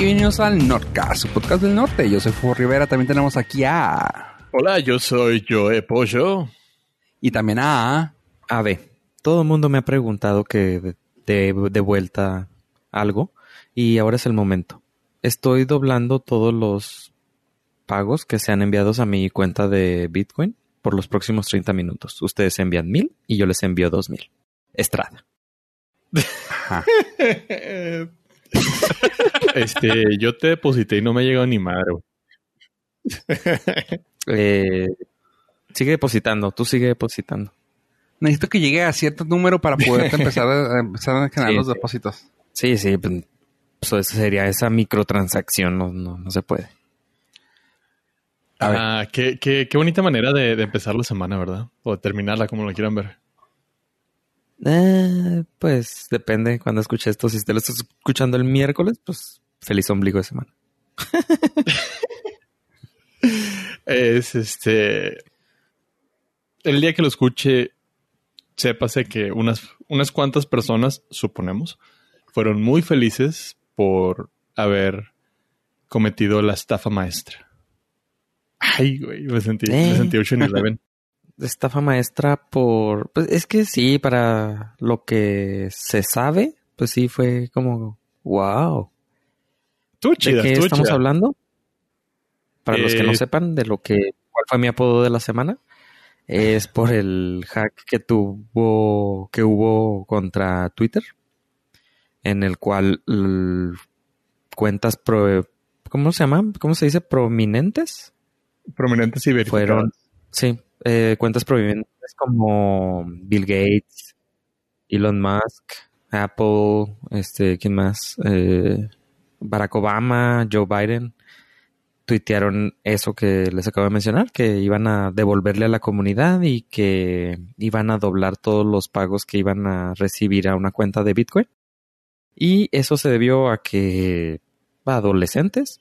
bienvenidos al Nordcast, su podcast del norte. Yo soy Fuego Rivera, también tenemos aquí a... Hola, yo soy Joe Pollo. Y también a... A ver, todo el mundo me ha preguntado que de, de vuelta algo y ahora es el momento. Estoy doblando todos los pagos que sean enviados a mi cuenta de Bitcoin por los próximos 30 minutos. Ustedes envían mil y yo les envío dos mil. Estrada. este, yo te deposité y no me ha llegado ni madre. eh, sigue depositando, tú sigue depositando. Necesito que llegue a cierto número para poder empezar, a, empezar a generar los depósitos. Sí, sí, pues, pues sería esa microtransacción, no, no, no se puede. Ah, qué, qué, qué, bonita manera de, de, empezar la semana, ¿verdad? O de terminarla, como lo quieran ver. Eh, pues depende cuando escuche esto. Si te lo estás escuchando el miércoles, pues feliz ombligo de semana. es este. El día que lo escuche, sépase que unas, unas cuantas personas, suponemos, fueron muy felices por haber cometido la estafa maestra. Ay, güey, me sentí, eh. me sentí Ocean Eleven. Estafa maestra por... Pues es que sí, para lo que se sabe, pues sí fue como... ¡Wow! Tú chida, ¿De qué tú estamos chida. hablando? Para eh, los que no Eh, sepan de lo que... ¿Cuál fue mi apodo de la semana? Es por el hack que tuvo... Que hubo contra Twitter. En el cual... cuentas pro... ¿Cómo se llama? ¿Cómo se dice? Prominentes Prominentes y verificadas. fueron, sí, eh, cuentas prominentes como Bill Gates, Elon Musk, Apple, este, ¿quién más? Eh, Barack Obama, Joe Biden, tuitearon eso que les acabo de mencionar, que iban a devolverle a la comunidad y que iban a doblar todos los pagos que iban a recibir a una cuenta de Bitcoin. Y eso se debió a que adolescentes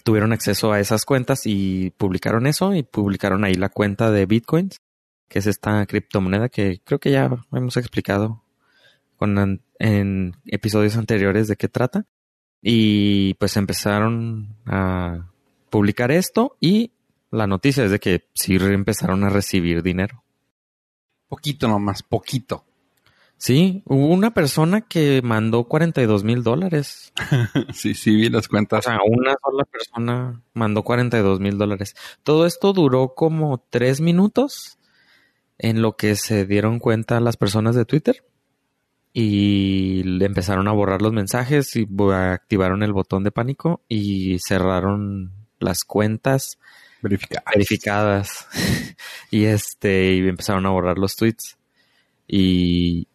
tuvieron acceso a esas cuentas y publicaron eso y publicaron ahí la cuenta de Bitcoins, que es esta criptomoneda que creo que ya hemos explicado con en episodios anteriores de qué trata. Y pues empezaron a publicar esto y la noticia es de que sí empezaron a recibir dinero. Poquito nomás, poquito. Sí, hubo una persona que mandó 42 mil dólares. sí, sí, vi las O cuentas. sea, una sola persona mandó 42 mil dólares. Todo esto duró como tres minutos en lo que se dieron cuenta las personas de Twitter y le empezaron a borrar los mensajes y activaron el botón de pánico y cerraron las cuentas Verificar. verificadas y este y empezaron a borrar los tweets y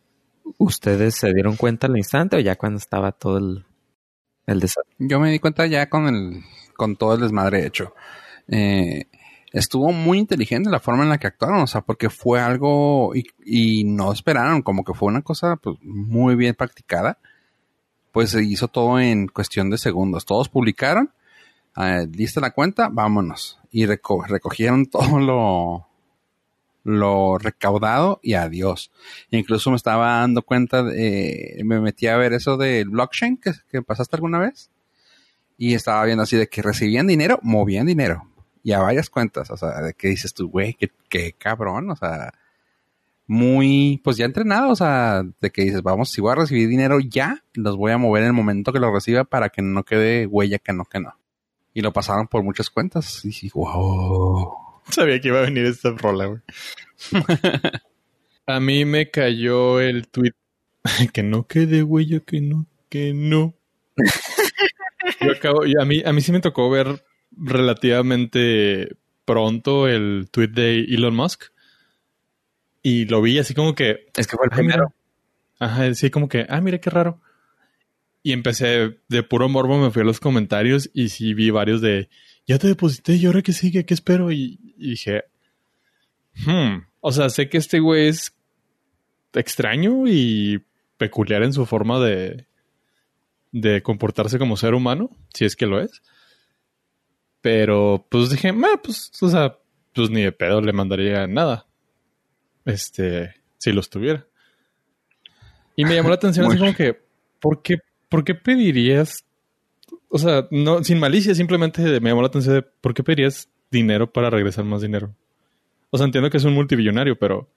ustedes se dieron cuenta al instante o ya cuando estaba todo el el desastre Yo me di cuenta ya con el, con todo el desmadre hecho. Eh, estuvo muy inteligente la forma en la que actuaron, o sea, porque fue algo y, no esperaron, como que fue una cosa pues, muy bien practicada. Pues se hizo todo en cuestión de segundos. Todos publicaron, eh, lista la cuenta, vámonos. Y reco- recogieron todo lo, lo recaudado y adiós. Incluso me estaba dando cuenta, de, me metí a ver eso del blockchain que, pasaste alguna vez. Y estaba viendo así de que recibían dinero, movían dinero. Y a varias cuentas. O sea, de que dices tú, güey, qué, qué cabrón. O sea, muy, pues ya entrenado. O sea, de que dices, vamos, si voy a recibir dinero ya, los voy a mover en el momento que lo reciba para que no quede huella que no, que no. Y lo pasaron por muchas cuentas. Y dije, wow. Sabía que iba a venir esta rola, güey. a mí me cayó el tweet que no quede huella, que no, que no. Yo acabo, y a mí, a mí sí me tocó ver relativamente pronto el tweet de Elon Musk. Y lo vi así como que. es que fue el "Ay, mira". primero Ajá, sí, como que, ah, mira qué raro. Y empecé de puro morbo, me fui a los comentarios y sí vi varios de, ya te deposité y ahora qué sigue, qué espero. Y, y dije, hmm, o sea, sé que este güey es extraño y peculiar en su forma de, de comportarse como ser humano, si es que lo es. Pero pues dije, "Meh, pues, o sea, pues ni de pedo le mandaría nada. Este, si los tuviera. Y me llamó la atención así como que, ¿por qué, ¿por qué pedirías o sea, no, sin malicia, simplemente me llamó la atención de por qué pedirías dinero para regresar más dinero. O sea, entiendo que es un multibillonario, pero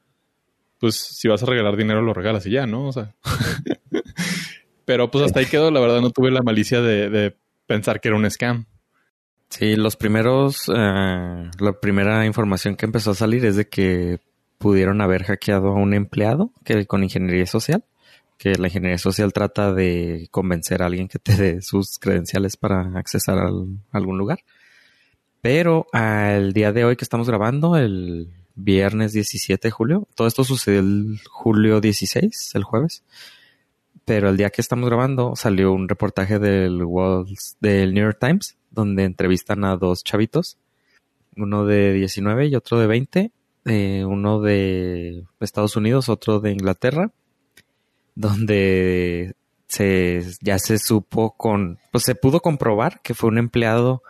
pues si vas a regalar dinero lo regalas y ya, ¿no? O sea. pero pues hasta ahí quedó, la verdad no tuve la malicia de, pensar que era un scam. Sí, los primeros, eh, la primera información que empezó a salir es de que pudieron haber hackeado a un empleado que con ingeniería social, que la ingeniería social trata de convencer a alguien que te dé sus credenciales para accesar a algún lugar. Pero al día de hoy que estamos grabando, el viernes 17 de julio, todo esto sucedió el julio 16, el jueves. Pero el día que estamos grabando salió un reportaje del, del New York Times donde entrevistan a dos chavitos, uno de 19 y otro de 20, eh, uno de Estados Unidos, otro de Inglaterra, donde se, ya se supo con, pues se pudo comprobar que fue un empleado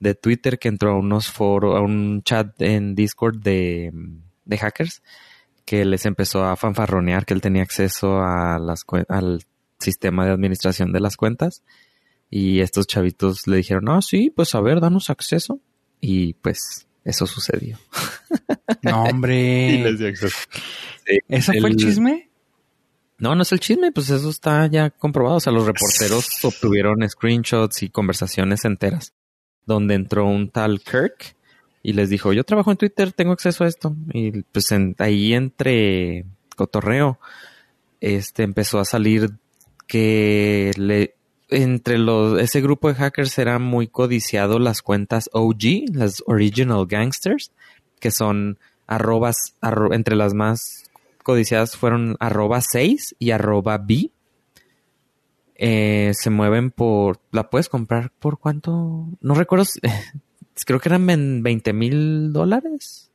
de Twitter que entró a unos foros, a un chat en Discord de, de hackers que les empezó a fanfarronear que él tenía acceso a las, al sistema de administración de las cuentas y estos chavitos le dijeron, ah, sí, pues a ver, danos acceso. Y pues eso sucedió. No, hombre. ¿Ese fue el chisme? No, no es el chisme, pues eso está ya comprobado. O sea, los reporteros obtuvieron screenshots y conversaciones enteras donde entró un tal Kirk y les dijo, yo trabajo en Twitter, tengo acceso a esto. Y pues ahí entre cotorreo, este empezó a salir que le entre los, ese grupo de hackers era muy codiciado las cuentas OG, las Original Gangsters, que son arrobas, entre las más codiciadas fueron arroba 6 y arroba B. Eh, se mueven por, la puedes comprar por cuánto, no recuerdo, creo que eran 20 mil dólares.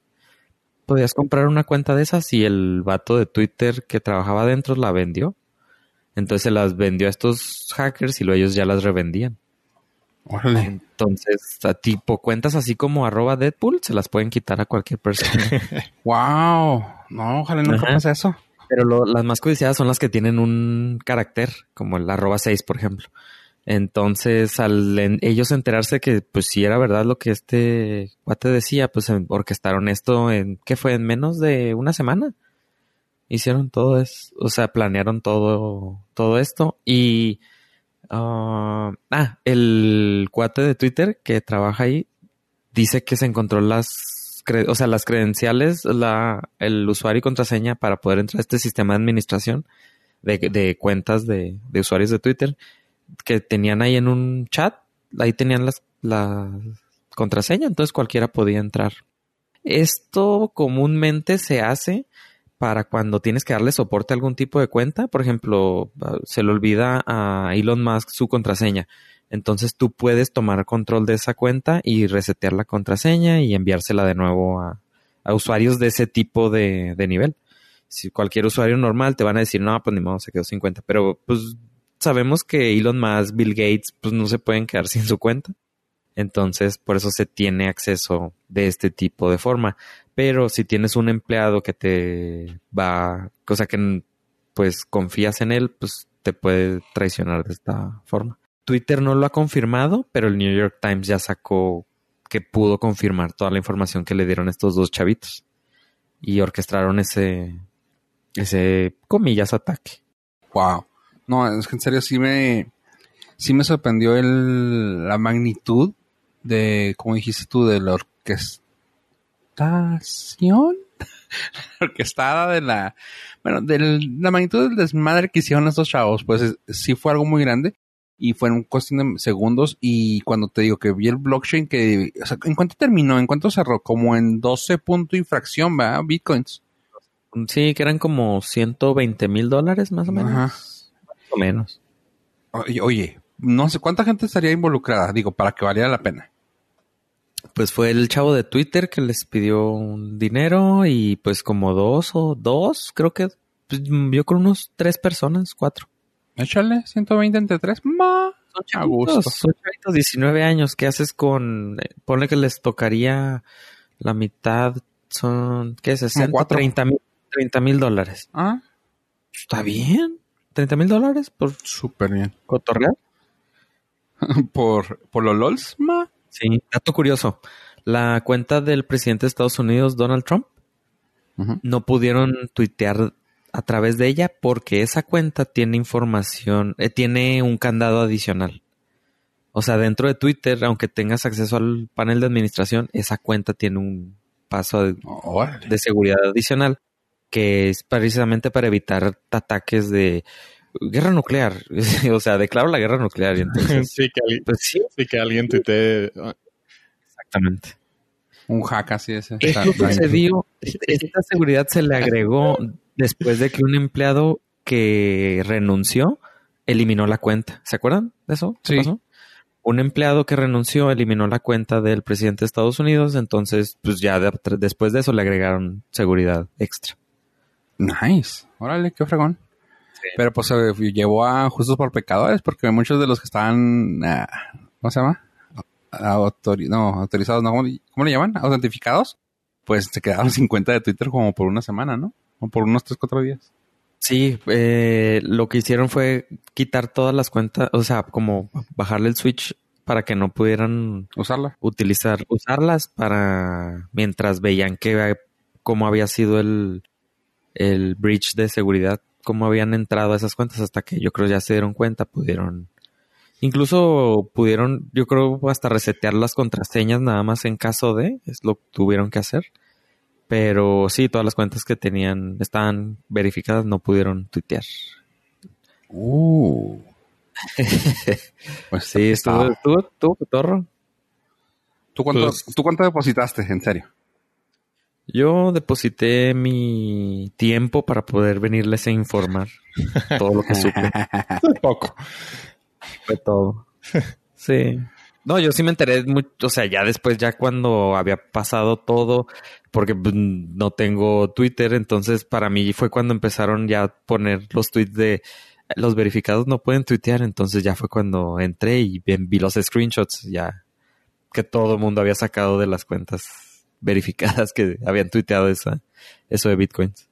Podías comprar una cuenta de esas y el vato de Twitter que trabajaba dentro la vendió. Entonces se las vendió a estos hackers y luego ellos ya las revendían. Entonces, a tipo cuentas así como arroba Deadpool, se las pueden quitar a cualquier persona. wow. No, ojalá nunca pase eso. Pero las más codiciadas son las que tienen un carácter, como el arroba 6, por ejemplo. Entonces, al ellos enterarse que, pues, si era verdad lo que este cuate decía, pues orquestaron esto en, ¿qué fue? En menos de una semana hicieron todo eso, o sea, planearon todo, todo esto y... ah, el cuate de Twitter que trabaja ahí dice que se encontró las, o sea, las credenciales, la, el usuario y contraseña para poder entrar a este sistema de administración de, cuentas de, de, usuarios de Twitter que tenían ahí en un chat, ahí tenían las, la contraseña, entonces cualquiera podía entrar. Esto comúnmente se hace para cuando tienes que darle soporte a algún tipo de cuenta. Por ejemplo, ah, se le olvida a Elon Musk su contraseña. Entonces tú puedes tomar control de esa cuenta y resetear la contraseña y enviársela de nuevo a, usuarios de ese tipo de, nivel. Si cualquier usuario normal te van a decir, no, pues ni modo, se quedó sin cuenta. Pero pues sabemos que Elon Musk, Bill Gates, pues no se pueden quedar sin su cuenta. Entonces, por eso se tiene acceso de este tipo de forma. Pero si tienes un empleado que te va, cosa que pues confías en él, pues te puede traicionar de esta forma. Twitter no lo ha confirmado, pero el New York Times ya sacó que pudo confirmar toda la información que le dieron estos dos chavitos y orquestaron ese, ese comillas ataque. Wow. No, es que en serio sí me, sí me sorprendió el, la magnitud de, como dijiste tú, de la orquestación. orquestada de la, bueno, de la magnitud del desmadre que hicieron estos chavos, pues sí fue algo muy grande y fue en cuestión de segundos y cuando te digo que vi el blockchain que, o sea, ¿en cuánto terminó? ¿En cuánto cerró? Como en 12 punto y fracción, ¿verdad? Bitcoins. Sí, que eran como 120 mil dólares más o menos. Ajá. Más o menos. Oye, oye, no sé cuánta gente estaría involucrada, digo, para que valiera la pena pues fue el chavo de Twitter que les pidió un dinero y pues como dos o dos, creo que pues, vio con unos tres personas, cuatro. Échale, 120 entre tres, ma. Son chavitos, son chavitos, 19 años. ¿Qué haces con, eh, ponle que les tocaría la mitad, son, ¿qué? 60, 30 mil, 30 mil dólares. Ah. Está bien. 30 mil dólares por... Súper bien. Cotorreal. ¿Por, por los LOLs, ma? Sí, dato curioso. La cuenta del presidente de Estados Unidos, Donald Trump, no pudieron tuitear a través de ella porque esa cuenta tiene información, eh, tiene un candado adicional. O sea, dentro de Twitter, aunque tengas acceso al panel de administración, esa cuenta tiene un paso de seguridad adicional que es precisamente para evitar ataques de guerra nuclear. o sea, declaro la guerra nuclear y entonces, sí, que alguien, pues sí, sí, que alguien tuitee. ah, exactamente. Un hack así ese. Esto sucedió, esta seguridad se le agregó después de que un empleado que renunció eliminó la cuenta. ¿Se acuerdan de eso? ¿Qué Sí. pasó? Un empleado que renunció eliminó la cuenta del presidente de Estados Unidos, entonces pues ya de- después de eso le agregaron seguridad extra. Nice. Órale, qué fregón. Pero pues se llevó a justos por pecadores porque muchos de los que estaban, ah, ¿cómo se llama? Autori- no, autorizados, no, ¿cómo, cómo le llaman? Autentificados. Pues se quedaron sin cuenta de Twitter como por una semana, ¿no? O por unos 3, 4 días. Sí, eh, lo que hicieron fue quitar todas las cuentas, o sea, como bajarle el switch para que no pudieran Usarla. utilizar, usarlas para mientras veían que cómo había sido el, el breach de seguridad, cómo habían entrado a esas cuentas hasta que yo creo ya se dieron cuenta, pudieron, incluso pudieron, yo creo hasta resetear las contraseñas nada más en caso de, es lo que tuvieron que hacer. Pero sí, todas las cuentas que tenían estaban verificadas, no pudieron tuitear. Uh. pues Sí, estuvo, estuvo, estuvo cotorro. ¿Tú cuánto, Pues- ¿Tú cuánto depositaste? En serio. Yo deposité mi tiempo para poder venirles a informar todo lo que supe. Poco. Fue todo. Sí. No, yo sí me enteré mucho, o sea, ya después, ya cuando había pasado todo, porque pues, no tengo Twitter, entonces para mí fue cuando empezaron ya a poner los tweets de los verificados no pueden tuitear, entonces ya fue cuando entré y vi, vi los screenshots ya que todo el mundo había sacado de las cuentas verificadas que habían tuiteado esa, eso de bitcoins.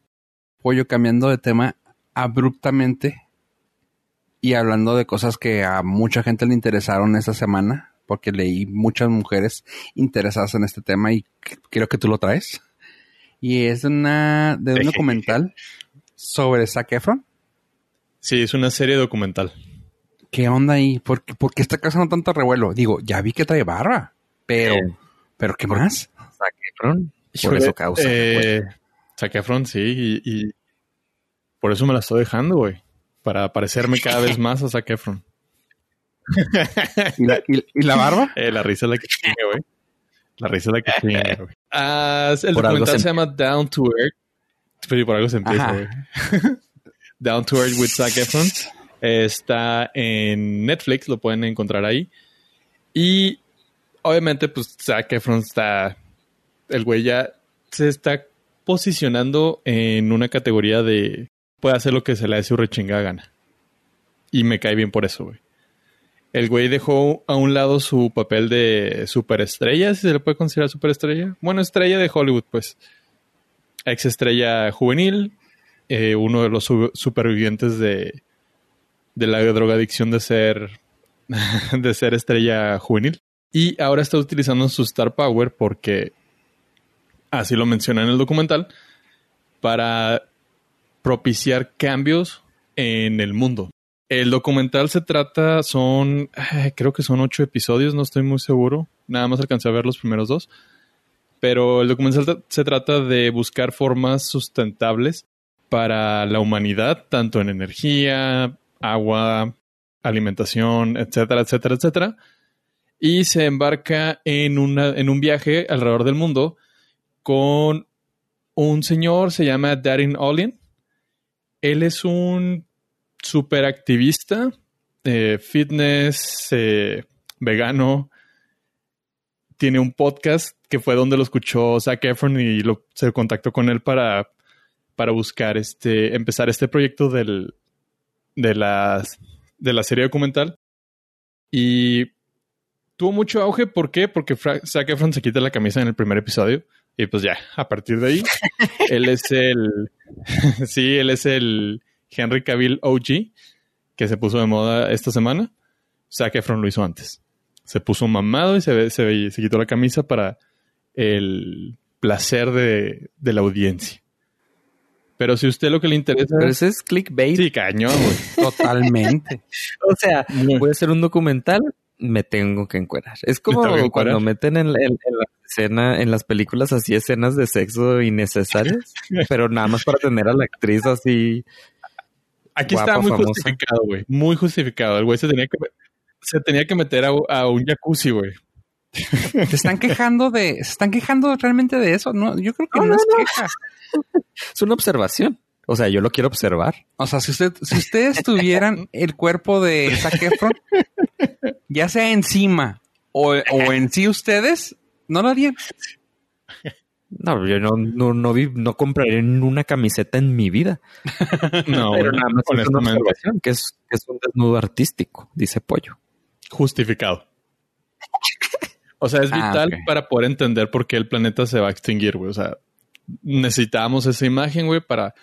Pollo cambiando de tema abruptamente y hablando de cosas que a mucha gente le interesaron esta semana, porque leí muchas mujeres interesadas en este tema y creo que tú lo traes. Y es una de un documental sobre Zac Efron. Sí, es una serie documental. ¿Qué onda ahí? ¿Por qué, por qué está causando tanto revuelo? Digo, ya vi que trae barba, pero, Eh. pero ¿qué más? Efron, Por eso causa. Eh, Zac Efron, sí, y, y por eso me la estoy dejando, güey. Para parecerme cada vez más a Zac Efron. ¿Y la, y- y la barba? Eh, la risa es la que chinga, güey. La risa es la que chinga, güey. Ah, el Por algo documental se se, llama Down to Earth. Pero por algo se empieza, güey. Down to Earth with Zac Efron. Está en Netflix, lo pueden encontrar ahí. Y obviamente, pues Zac Efron está. El güey ya se está posicionando en una categoría de. Puede hacer lo que se le dé su rechingada gana. Y me cae bien por eso, güey. El güey dejó a un lado su papel de superestrella, si se le puede considerar superestrella. Bueno, estrella de Hollywood, pues. Ex estrella juvenil, eh, uno de los su- supervivientes de, de la drogadicción de ser, de ser estrella juvenil. Y ahora está utilizando su Star Power porque, así lo menciona en el documental, para propiciar cambios en el mundo. El documental se trata, son, ay, creo que son ocho episodios, no estoy muy seguro. Nada más alcancé a ver los primeros dos. Pero el documental se trata de buscar formas sustentables para la humanidad, tanto en energía, agua, alimentación, etcétera, etcétera, etcétera. Y se embarca en, una, en un viaje alrededor del mundo con un señor, se llama Darin Olin. Él es un super activista, eh, fitness, eh, vegano. Tiene un podcast que fue donde lo escuchó Zac Efron y lo, se contactó con él para, para buscar este, empezar este proyecto del, de, las, de la serie documental. Y tuvo mucho auge. ¿Por qué? Porque Fra- Zac Efron se quita la camisa en el primer episodio. Y pues ya, a partir de ahí, él es el. sí, él es el Henry Cavill OG, que se puso de moda esta semana. Zac Efron lo hizo antes. Se puso mamado y se, ve- se, ve- se quitó la camisa para el placer de, de la audiencia. Pero si a usted lo que le interesa... Pero ese es clickbait. Sí, cañón, güey. Totalmente. O sea, a hacer un documental, me tengo que encuerar. Es como cuando meten en, en- en la escena, en las películas así escenas de sexo innecesarias, pero nada más para tener a la actriz así. Aquí Guapa, está muy famosa. justificado, güey. Muy justificado. El güey se tenía que, se tenía que meter a, a un jacuzzi, güey. Se están quejando de, se están quejando realmente de eso. No, yo creo que no, No, no, es no. queja. Es una observación. O sea, yo lo quiero observar. O sea, si usted, si ustedes tuvieran el cuerpo de Zac Efron, ya sea encima o, o en sí ustedes, no lo harían. No, yo no, no, no, vi, no compraré una camiseta en mi vida. No, pero nada más es una observación, que es, que es un desnudo artístico, dice Pollo. Justificado. O sea, es Ah, vital para poder entender por qué el planeta se va a extinguir, güey. O sea, necesitamos esa imagen, güey, para,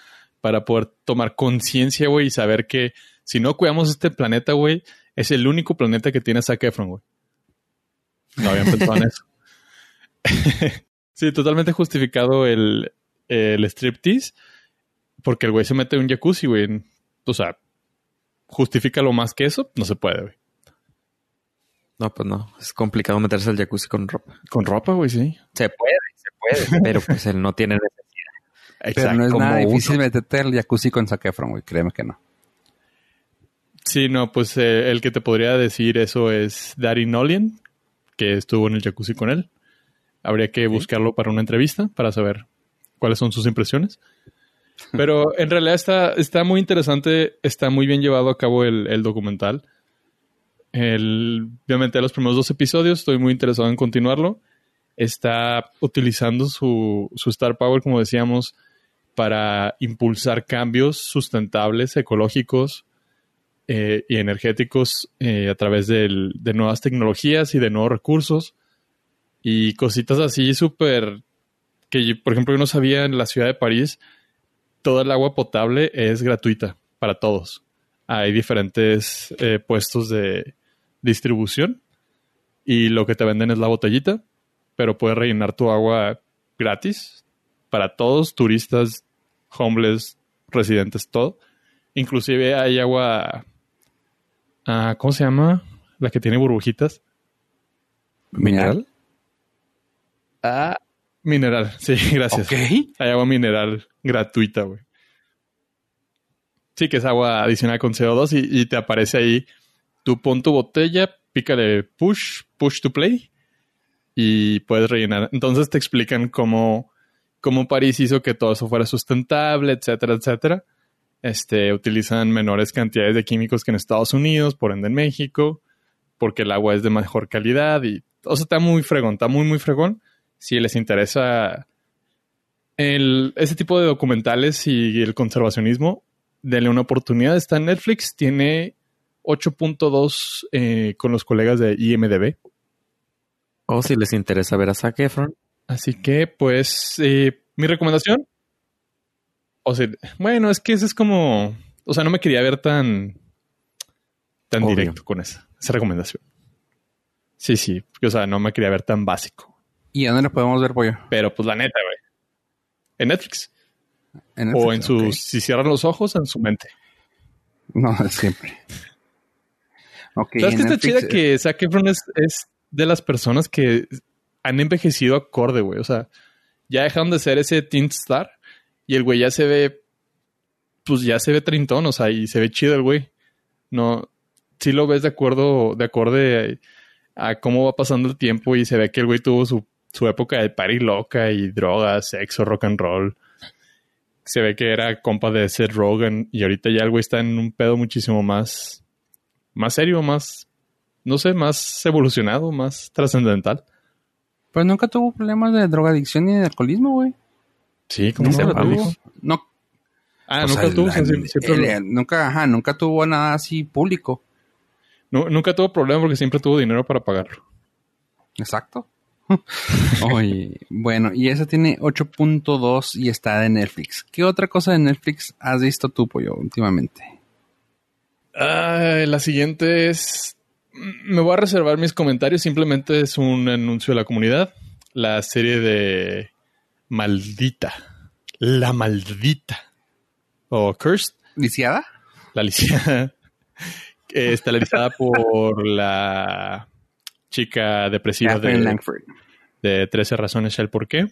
para poder tomar conciencia, güey, y saber que si no cuidamos este planeta, güey, es el único planeta que tiene Zac Efron, güey. No habían pensado en eso. sí, totalmente justificado el, el striptease, porque el güey se mete en un jacuzzi, güey. O sea, justifica lo más que eso, no se puede, güey. No, pues no. Es complicado meterse al jacuzzi con ropa. Con ropa, güey, sí. Se puede, se puede. pero pues él no tiene necesidad. Pero no es nada uno. difícil meterte al jacuzzi con Zac Efron, güey. Créeme que no. Sí, no, pues eh, el que te podría decir eso es Daddy Nolien, que estuvo en el jacuzzi con él. Habría que buscarlo para una entrevista para saber cuáles son sus impresiones. Pero en realidad está, está muy interesante, está muy bien llevado a cabo el, el documental. El, obviamente los primeros dos episodios, estoy muy interesado en continuarlo. Está utilizando su, su Star Power, como decíamos, para impulsar cambios sustentables, ecológicos, eh, y energéticos eh, a través del- de nuevas tecnologías y de nuevos recursos y cositas así súper que por ejemplo yo no sabía en la ciudad de París toda el agua potable es gratuita para todos. Hay diferentes eh, puestos de distribución y lo que te venden es la botellita pero puedes rellenar tu agua gratis para todos turistas homeless residentes todo. Inclusive hay agua Ah, ¿Cómo se llama? La que tiene burbujitas. ¿Mineral? Ah, mineral. Sí, gracias. Ok. Hay agua mineral gratuita, güey. Sí, que es agua adicional con CO2 y, y te aparece ahí. Tú pon tu botella, pícale push, push to play y puedes rellenar. Entonces te explican cómo, cómo París hizo que todo eso fuera sustentable, etcétera, etcétera. Este, utilizan menores cantidades de químicos que en Estados Unidos, por ende en México, porque el agua es de mejor calidad y, o sea, está muy fregón, está muy, muy fregón. Si les interesa el, ese tipo de documentales y el conservacionismo, denle una oportunidad. Está en Netflix, tiene 8.2 eh, con los colegas de IMDB. O si les interesa ver a Zac Efron. Así que, pues, eh, mi recomendación. O sea, bueno, es que ese es como. O sea, no me quería ver tan. tan Obvio. directo con esa, esa recomendación. Sí, sí. O sea, no me quería ver tan básico. ¿Y dónde lo podemos ver, pollo? Pero, pues, la neta, güey. En Netflix. En o en sus. ok. Si cierran los ojos, en su mente. No, siempre. Ok, ¿Sabes qué está Netflix, chida? Que Zac Efron es, es de las personas que han envejecido acorde, güey. O sea, ya dejaron de ser ese teen star y el güey ya se ve, pues ya se ve trintón, o sea, y se ve chido el güey. No, sí lo ves de acuerdo, de acorde a, cómo va pasando el tiempo y se ve que el güey tuvo su, su época de party loca y drogas, sexo, rock and roll. Se ve que era compa de Seth Rogen y ahorita ya el güey está en un pedo muchísimo más, más serio, más, no sé, más evolucionado, más trascendental. Pero nunca tuvo problemas de drogadicción ni de alcoholismo, güey. Sí, ¿cómo se lo tuvo. No, Ah, o nunca sea, tuvo, siempre- siempre el- lo- el- nunca, ajá, nunca tuvo nada así público. nu- nunca tuvo problema porque siempre tuvo dinero para pagarlo. Exacto. Oye, bueno, y esa tiene 8.2 y está de Netflix. ¿Qué otra cosa de Netflix has visto tú, pollo, últimamente? Ah, la siguiente es me voy a reservar mis comentarios. Simplemente es un anuncio de la comunidad. La serie de Maldita. La Maldita. O Cursed. ¿Lisiada? La lisiada. Está realizada por la chica depresiva Catherine de, Langford. de 13 razones el por qué.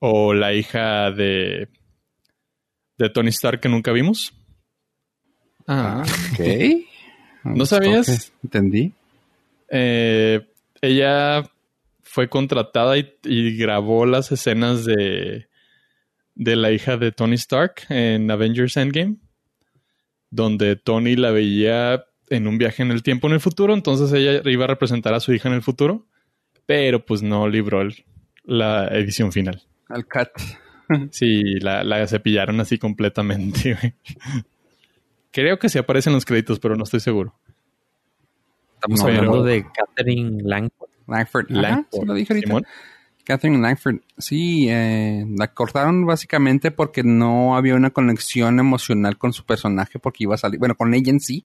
O la hija de, de Tony Stark que nunca vimos. Ah, Ok. ¿No sabías? Ok, Entendí. Eh, ella fue contratada y, y grabó las escenas de, de la hija de Tony Stark en Avengers Endgame, donde Tony la veía en un viaje en el tiempo en el futuro, entonces ella iba a representar a su hija en el futuro, pero pues no libró el- la edición final. Al cut. Sí, la, la cepillaron así completamente. güey. Creo que sí aparecen los créditos, pero no estoy seguro. Estamos No, hablando pero- de Catherine Langford. Langford. Langford. sí lo dije ahorita. Simón. Catherine Langford. Sí, eh, la cortaron básicamente porque no había una conexión emocional con su personaje porque iba a salir, bueno, con ella en sí,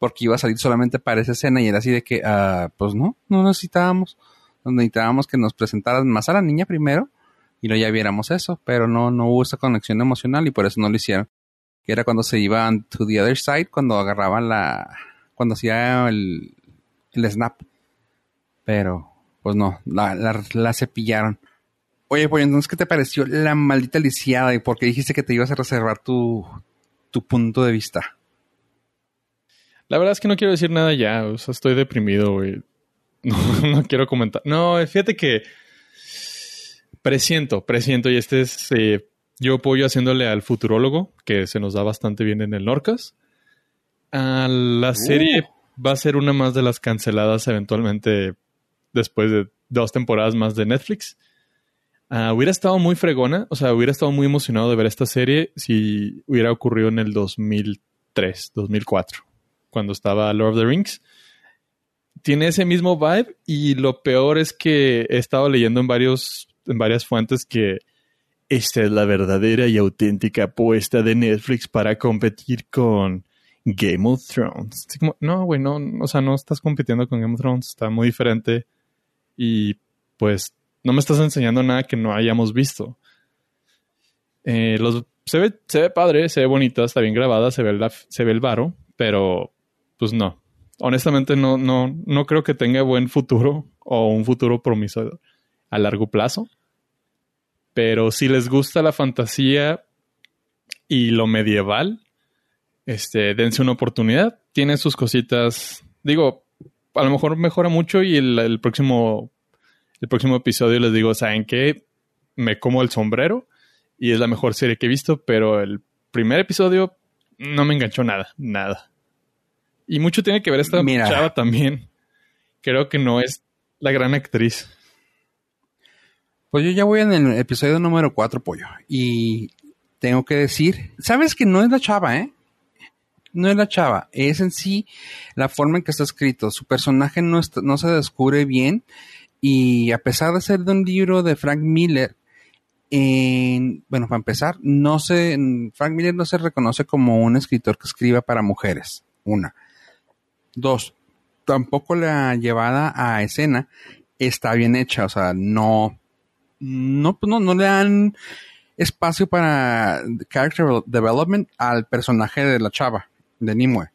porque iba a salir solamente para esa escena y era así de que, ah, pues no, no necesitábamos. Necesitábamos que nos presentaran más a la niña primero y luego ya viéramos eso, pero no, no hubo esa conexión emocional y por eso no lo hicieron. Que era cuando se iban to the other side, cuando agarraban la, cuando hacía el, el snap. Pero, pues no, la, la, la cepillaron. Oye, pues entonces, ¿qué te pareció la maldita lisiada? ¿Y por qué dijiste que te ibas a reservar tu, tu punto de vista? La verdad es que no quiero decir nada ya, o sea, estoy deprimido, güey. No, no quiero comentar. No, fíjate que presiento, presiento, y este es, eh, yo apoyo haciéndole al futurólogo, que se nos da bastante bien en el Norcas. A la serie va a ser una más de las canceladas eventualmente después de dos temporadas más de Netflix. Ah, hubiera estado muy fregona, o sea, hubiera estado muy emocionado de ver esta serie si hubiera ocurrido en el 2003, 2004 cuando estaba Lord of the Rings. Tiene ese mismo vibe y lo peor es que he estado leyendo en, varios, en varias fuentes que esta es la verdadera y auténtica apuesta de Netflix para competir con Game of Thrones. No, güey, no, o sea, no estás compitiendo con Game of Thrones, está muy diferente y pues no me estás enseñando nada que no hayamos visto. Eh, los, se, ve, se ve padre, se ve bonita, está bien grabada, se ve, la, se ve el varo, pero pues no. Honestamente no, no, no creo que tenga buen futuro o un futuro promiso a largo plazo. Pero si les gusta la fantasía y lo medieval, este, dense una oportunidad. Tiene sus cositas. Digo, a lo mejor mejora mucho y el, el próximo, el próximo episodio les digo, ¿saben qué? Me como el sombrero y es la mejor serie que he visto, pero el primer episodio no me enganchó nada, nada. Y mucho tiene que ver esta Mira. chava también. Creo que no es la gran actriz. Pues yo ya voy en el episodio número 4, pollo. Y tengo que decir, sabes que no es la chava, ¿eh? No es la chava, es en sí la forma en que está escrito. Su personaje no, está- no se descubre bien y a pesar de ser de un libro de Frank Miller, en- bueno, para empezar, no se, Frank Miller no se reconoce como un escritor que escriba para mujeres. Una. Dos, tampoco la llevada a escena está bien hecha, o sea, no, no, pues no, no le dan espacio para character development al personaje de la chava, de Nimue.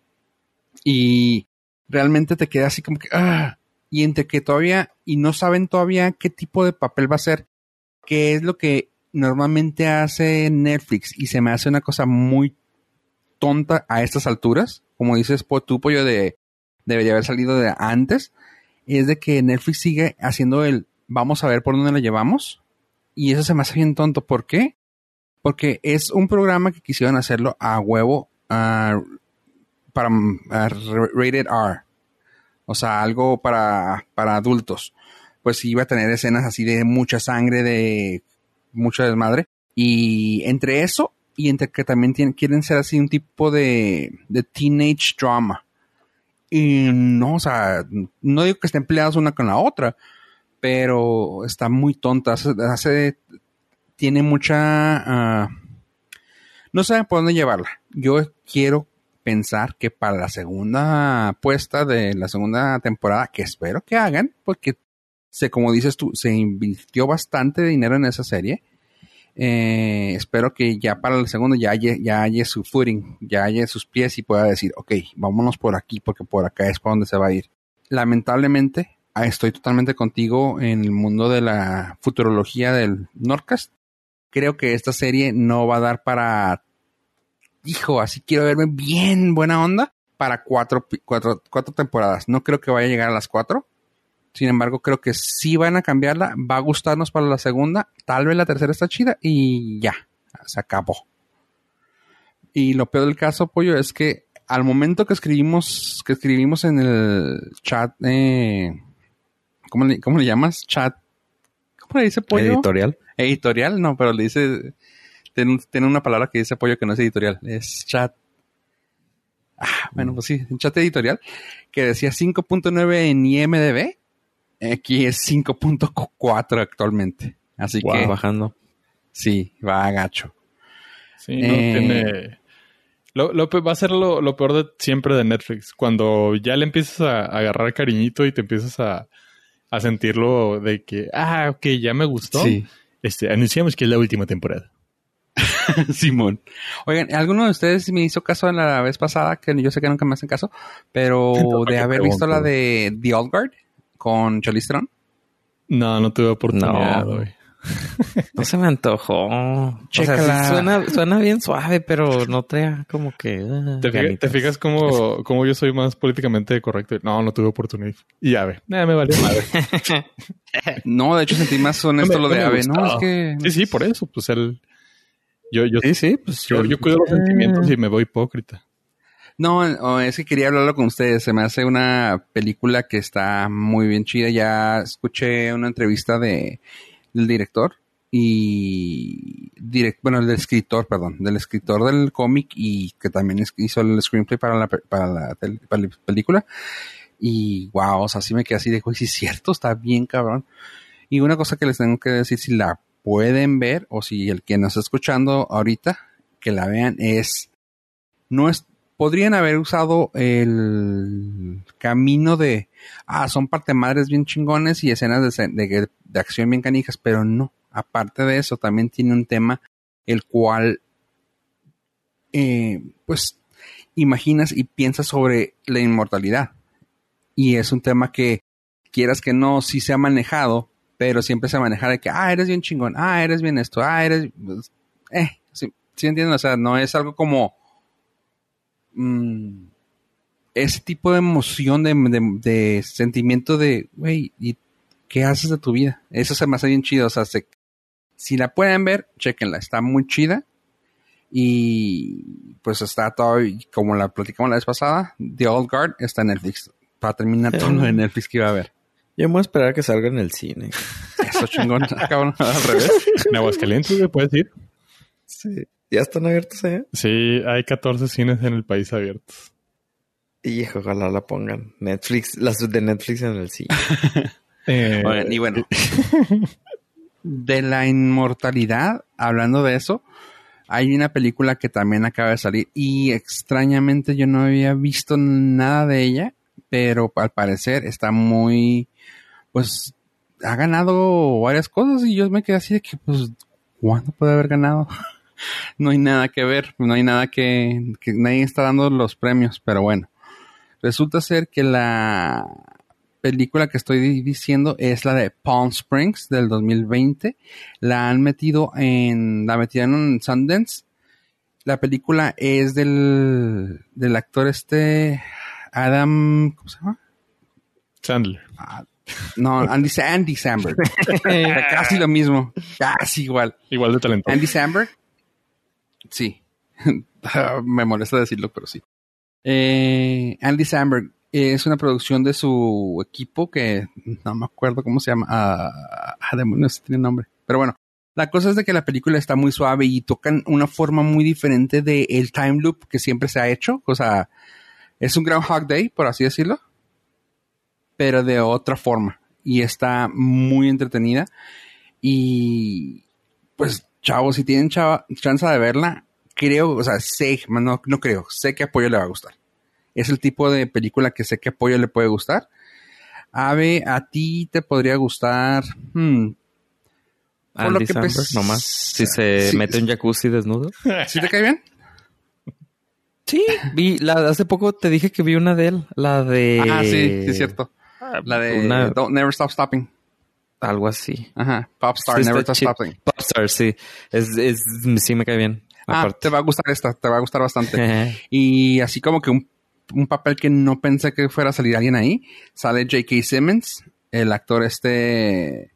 Y realmente te queda así como que, ah, y entre que todavía, y no saben todavía qué tipo de papel va a ser, que es lo que normalmente hace Netflix, y se me hace una cosa muy tonta a estas alturas, como dices tú, pollo, de debería haber salido de antes, es de que Netflix sigue haciendo el vamos a ver por dónde lo llevamos. Y eso se me hace bien tonto. ¿Por qué? Porque es un programa que quisieron hacerlo a huevo ah, para ah, rated R. O sea, algo para, para adultos. Pues iba a tener escenas así de mucha sangre, de mucha desmadre. Y entre eso y entre que también quieren ser así un tipo de, de teenage drama. Y no, o sea, no digo que estén peleadas una con la otra, pero está muy tonta. Hace, hace- tiene mucha. ah, no saben por dónde llevarla. Yo quiero pensar que para la segunda puesta de la segunda temporada, que espero que hagan, porque se, como dices tú, se invirtió bastante dinero en esa serie. Eh, espero que ya para el segundo ya haya, ya haya su footing, ya haya sus pies y pueda decir, ok, vámonos por aquí porque por acá es para donde se va a ir. Lamentablemente, ah, estoy totalmente contigo en el mundo de la futurología del Nordcast. Creo que esta serie no va a dar para, hijo, así quiero verme bien buena onda para cuatro, cuatro, cuatro temporadas. No creo que vaya a llegar a las cuatro sin embargo, creo que sí van a cambiarla. Va a gustarnos para la segunda. Tal vez la tercera está chida y ya. Se acabó. Y lo peor del caso, Pollo, es que al momento que escribimos, que escribimos en el chat, eh, ¿cómo, le, ¿cómo le llamas? Chat. ¿Cómo le dice Pollo? Editorial. Editorial, no, pero le dice, tiene, una palabra que dice Pollo que no es editorial, es chat. Ah, bueno, pues sí, un chat editorial que decía 5.9 en IMDB Aquí es 5.4 actualmente. Así que. bajando. Sí, va a gacho. Sí, no eh, tiene. Lo, va a ser lo, peor de siempre de Netflix. Cuando ya le empiezas a, agarrar cariñito y te empiezas a, a, sentirlo de que, ah, ok, ya me gustó. Sí. Este, anunciamos que es la última temporada. Simón. Oigan, ¿alguno de ustedes me hizo caso en la vez pasada? Que yo sé que nunca me hacen caso, pero de haber visto la de The Old Guard con Charlize No, no tuve oportunidad no. No se me antojó. O sea, suena, suena, bien suave, pero no trae como que. Ah, ¿Te, fijas, cómo, cómo, yo soy más políticamente correcto? No, no tuve oportunidad. Y Ave. me valió madre. no, de hecho sentí más honesto lo de Ave. No, es que. Sí, sí, por eso. Pues él. Yo, yo, sí, sí, pues yo, yo cuido los sentimientos y me voy hipócrita. No, es que quería hablarlo con ustedes. Se me hace una película que está muy bien chida. Ya escuché una entrevista de, del director y direct, bueno, del escritor, perdón, del escritor del cómic y que también hizo el screenplay para la, para la, película. Y wow, o sea, sí me quedé así de, sí es cierto, está bien cabrón. Y una cosa que les tengo que decir, si la pueden ver o si el que nos está escuchando ahorita, que la vean, es, no es, podrían haber usado el camino de, ah, son parte madres bien chingones y escenas de, acción bien canijas, pero no. Aparte de eso, también tiene un tema el cual, eh, pues, imaginas y piensas sobre la inmortalidad. Y es un tema que, quieras que no, sí se ha manejado, pero siempre se maneja de que, ah, eres bien chingón, ah, eres bien esto, ah, eres, pues, eh, sí, sí entienden, o sea, no es algo como, Mm, ese tipo de emoción, de, sentimiento de, güey, ¿y qué haces de tu vida? Eso se me hace bien chido. O sea, si la pueden ver, chequenla. Está muy chida. Y pues está todo, como la platicamos la vez pasada, The Old Guard está en Netflix. Para terminar todo lo de Netflix que iba a ver. Yo me voy a esperar a que salga en el cine. Eso chingón. Acaban al revés. En Aguascalientes, ¿puedes ir? Sí. ¿Ya están abiertos allá? Sí, hay 14 cines en el país abiertos. Y ojalá la pongan. Netflix, las de Netflix en el cine. Eh, y bueno, de la inmortalidad, hablando de eso, hay una película que también acaba de salir y extrañamente yo no había visto nada de ella, pero al parecer está muy, pues, ha ganado varias cosas y yo me quedé así de que, pues, ¿cuándo puede haber ganado? no hay nada que ver, no hay nada que, que nadie está dando los premios, pero bueno. Resulta ser que la película que estoy diciendo es la de Palm Springs del 2020. La han metido en, la metieron en Sundance. La película es del, del actor este Adam, ¿cómo se llama? Sandler. Ah, no, Andy, Andy Samberg. casi lo mismo. Casi igual. Igual de talento. Andy Samberg Sí. Me molesta decirlo, pero sí. Eh, Andy Samberg es una producción de su equipo que no me acuerdo cómo se llama. Ah, ah demonios, tiene nombre. Pero bueno, la cosa es de que la película está muy suave y tocan una forma muy diferente del el time loop que siempre se ha hecho. O sea, es un Groundhog Day, por así decirlo, pero de otra forma. Y está muy entretenida. Y pues chavos, si tienen chava, chance de verla, creo, o sea, sé, no, no creo, sé que Apoyo le va a gustar. Es el tipo de película que sé que Apoyo le puede gustar. Ave, a ti te podría gustar. hmm, Andy que Samberg, nomás. Si se Sí, mete un jacuzzi desnudo. ¿Sí te cae bien? Sí, vi, la, hace poco te dije que vi una de él, la de... Ah, sí, sí, es cierto. La de una- Don't Never Stop Stopping. Algo así. Ajá. Popstar, Sí, Never Stop. Stopping. Popstar, sí. Es, es, sí me cae bien. Ah, Aparte. te va a gustar esta, te va a gustar bastante. Y así como que un, un papel que no pensé que fuera a salir alguien ahí, sale J.K. Simmons, el actor este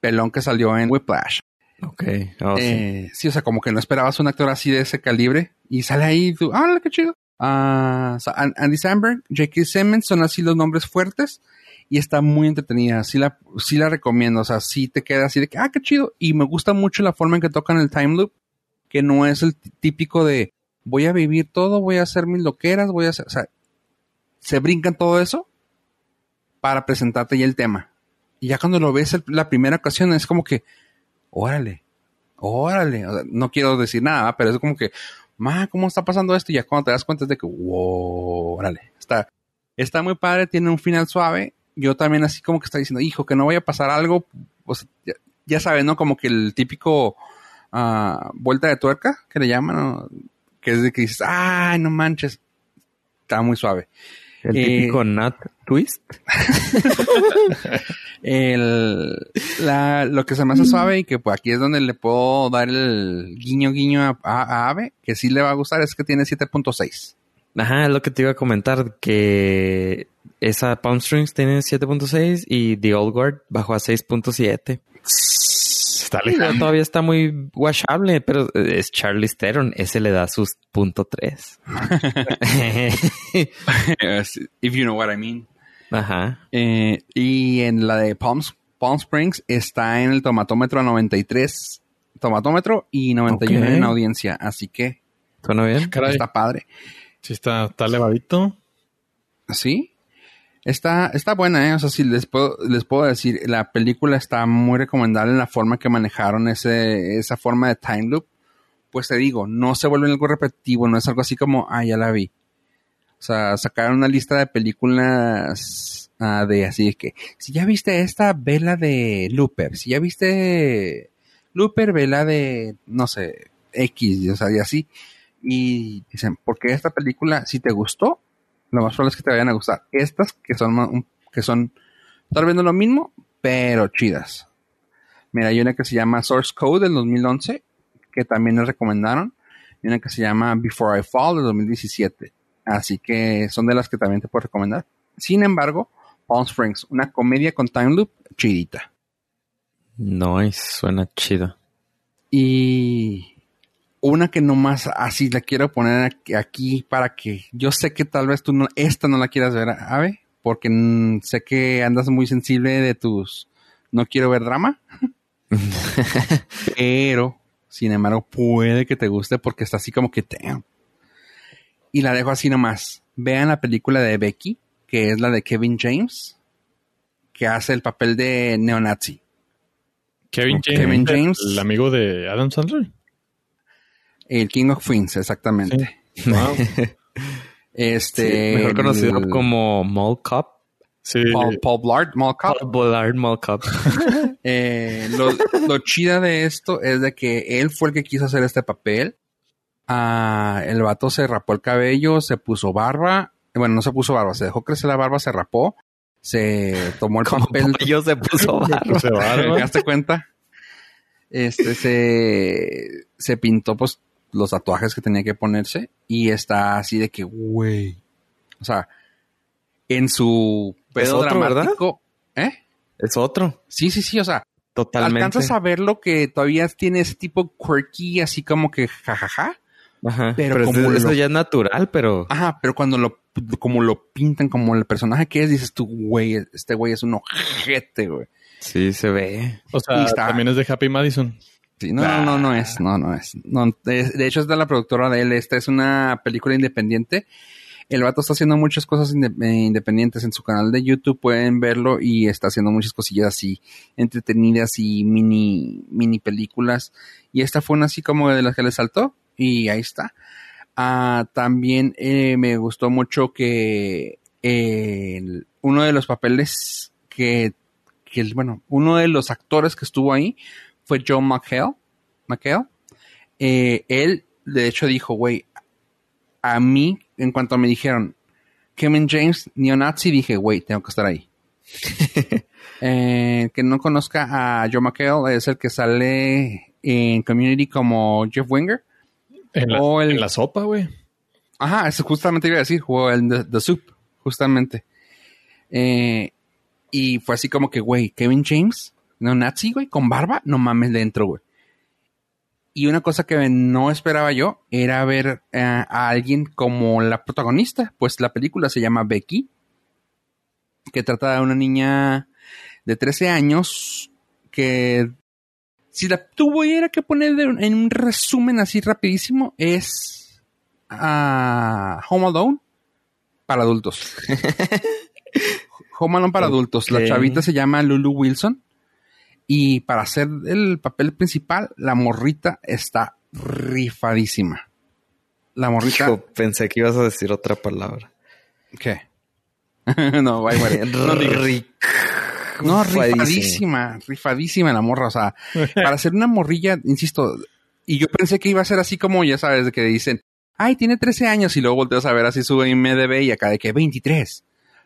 pelón que salió en Whiplash. ok. Oh, sí. Eh, sí. o sea, como que no esperabas un actor así de ese calibre y sale ahí tú, ah, qué chido. Ah, Andy Samberg, J.K. Simmons son así los nombres fuertes y está muy entretenida. Sí la, sí la recomiendo, o sea, sí te queda así de que, ah, qué chido. Y me gusta mucho la forma en que tocan el time loop, que no es el tí- típico de voy a vivir todo, voy a hacer mis loqueras, voy a hacer, o sea, se brincan todo eso para presentarte ya el tema. Y ya cuando lo ves el- la primera ocasión es como que, órale, órale. No quiero decir nada, pero es como que, ma, ¿cómo está pasando esto? Y ya cuando te das cuenta es de que, wow, órale. Está, está muy padre, tiene un final suave. Yo también así como que está diciendo, hijo, que no vaya a pasar algo. O sea, ya, ya sabes, ¿no? Como que el típico ah, vuelta de tuerca que le llaman, ¿no? Que es de que dices, ay, no manches. Está muy suave. El eh, típico nut twist. El, la, lo que se me hace suave y que pues aquí es donde le puedo dar el guiño guiño a, a- a Ave, que sí le va a gustar, es que tiene 7.6. Ajá, es lo que te iba a comentar, que esa Palm Strings tiene 7.6 y The Old Guard bajó a 6.7. Está lejano. Todavía está muy washable, pero es Charlie Theron, ese le da sus punto tres. If you know what I mean. Ajá. Eh, y en la de Palm, Palm Springs está en el tomatómetro a 93 tomatómetro y 91 Ok. en audiencia, así que ¿Suena bien? Caray. está padre. Sí, está, está elevadito. Sí. Está, está buena, ¿eh? O sea, sí, les puedo, les puedo decir, la película está muy recomendable en la forma que manejaron ese, esa forma de time loop. Pues te digo, no se vuelve algo repetitivo, no es algo así como, ah, ya la vi. O sea, sacaron una lista de películas ah, de así que, si ya viste esta, ve la de Looper. Si ya viste Looper, ve la de, no sé, X, o sea, y así. Y dicen, porque esta película, si te gustó, lo más probable es que te vayan a gustar. Estas que son, que son tal vez no lo mismo, pero chidas. Mira, hay una que se llama Source Code del 2011, que también les recomendaron. Y una que se llama Before I Fall del 2017. Así que son de las que también te puedo recomendar. Sin embargo, Palm Springs, una comedia con time loop chidita. Nice, suena chido. Y una que nomás así la quiero poner aquí, para que yo sé que tal vez tú no, esta no la quieras ver, Ave, porque sé que andas muy sensible de tus no quiero ver drama, pero sin embargo puede que te guste porque está así como que damn. Y la dejo así nomás. Vean la película de Becky, que es la de Kevin James, que hace el papel de neonazi. Kevin. James. Kevin el- James. El, amigo de Adam Sandler. El King of Queens, exactamente. Wow. Este. Sí, mejor conocido el- como Mall Cop. Sí. Paul, Paul Blart, Mall Cop. Paul Blart Mall Cop. Eh, lo, lo chida de esto es de que él fue el que quiso hacer este papel. Ah, el vato se rapó el cabello, se puso barba. Bueno, no se puso barba, se dejó crecer la barba, se rapó. Se tomó el papel. pollo se puso barba. Se barba. ¿Te das cuenta? Este se, se pintó pues los tatuajes que tenía que ponerse y está así de que, güey. O sea, en su Es pedo otro, ¿verdad? ¿Eh? Es otro. Sí, sí, sí. O sea, Totalmente. alcanzas a ver lo que todavía tiene ese tipo quirky, así como que jajaja. Ajá. pero Pero, como eso, eso lo- ya es natural, pero Ajá, pero cuando lo, como lo pintan, como el personaje que es, dices tú, güey, este güey es un ojete, güey. sí se ve. O sea, está- también es de Happy Madison. Sí, no, no, no, no es, no, no es. No, de, de hecho, es de la productora de él. Esta es una película independiente. El vato está haciendo muchas cosas inde- eh, independientes en su canal de YouTube. Pueden verlo y está haciendo muchas cosillas así entretenidas y mini, mini películas. Y esta fue una así como de las que le saltó. Y ahí está. Ah, también eh, me gustó mucho que el- uno de los papeles que, que bueno, uno de los actores que estuvo ahí fue John McHale. McHale. Eh, él, de hecho, dijo, güey, a mí, en cuanto me dijeron Kevin James, neonazi, dije, güey, tengo que estar ahí. Eh, que no conozca a John McHale es el que sale en Community como Jeff Winger. En la, O el- en la sopa, güey. Ajá, eso justamente iba a decir, el The, The Soup, justamente. Eh, y fue así como que, güey, Kevin James, no nazi, güey, con barba, no mames dentro, güey. Y una cosa que no esperaba yo era ver eh, a alguien como la protagonista, pues la película se llama Becky, que trata de una niña de 13 años que si la tuviera que poner en un resumen así rapidísimo es a Home Alone para adultos. Home Alone para adultos. La chavita se llama Lulu Wilson. Y para hacer el papel principal, la morrita está rifadísima. La morrita. Pensé que ibas a decir otra palabra. ¿Qué? no, vaya. No No, rifadísima, rifadísima la morra. O sea, para hacer una morrilla, insisto, y yo pensé que iba a ser así como, ya sabes, de que dicen, ay, tiene 13 años, y luego volteas a ver así su IMDB y acá de que 23.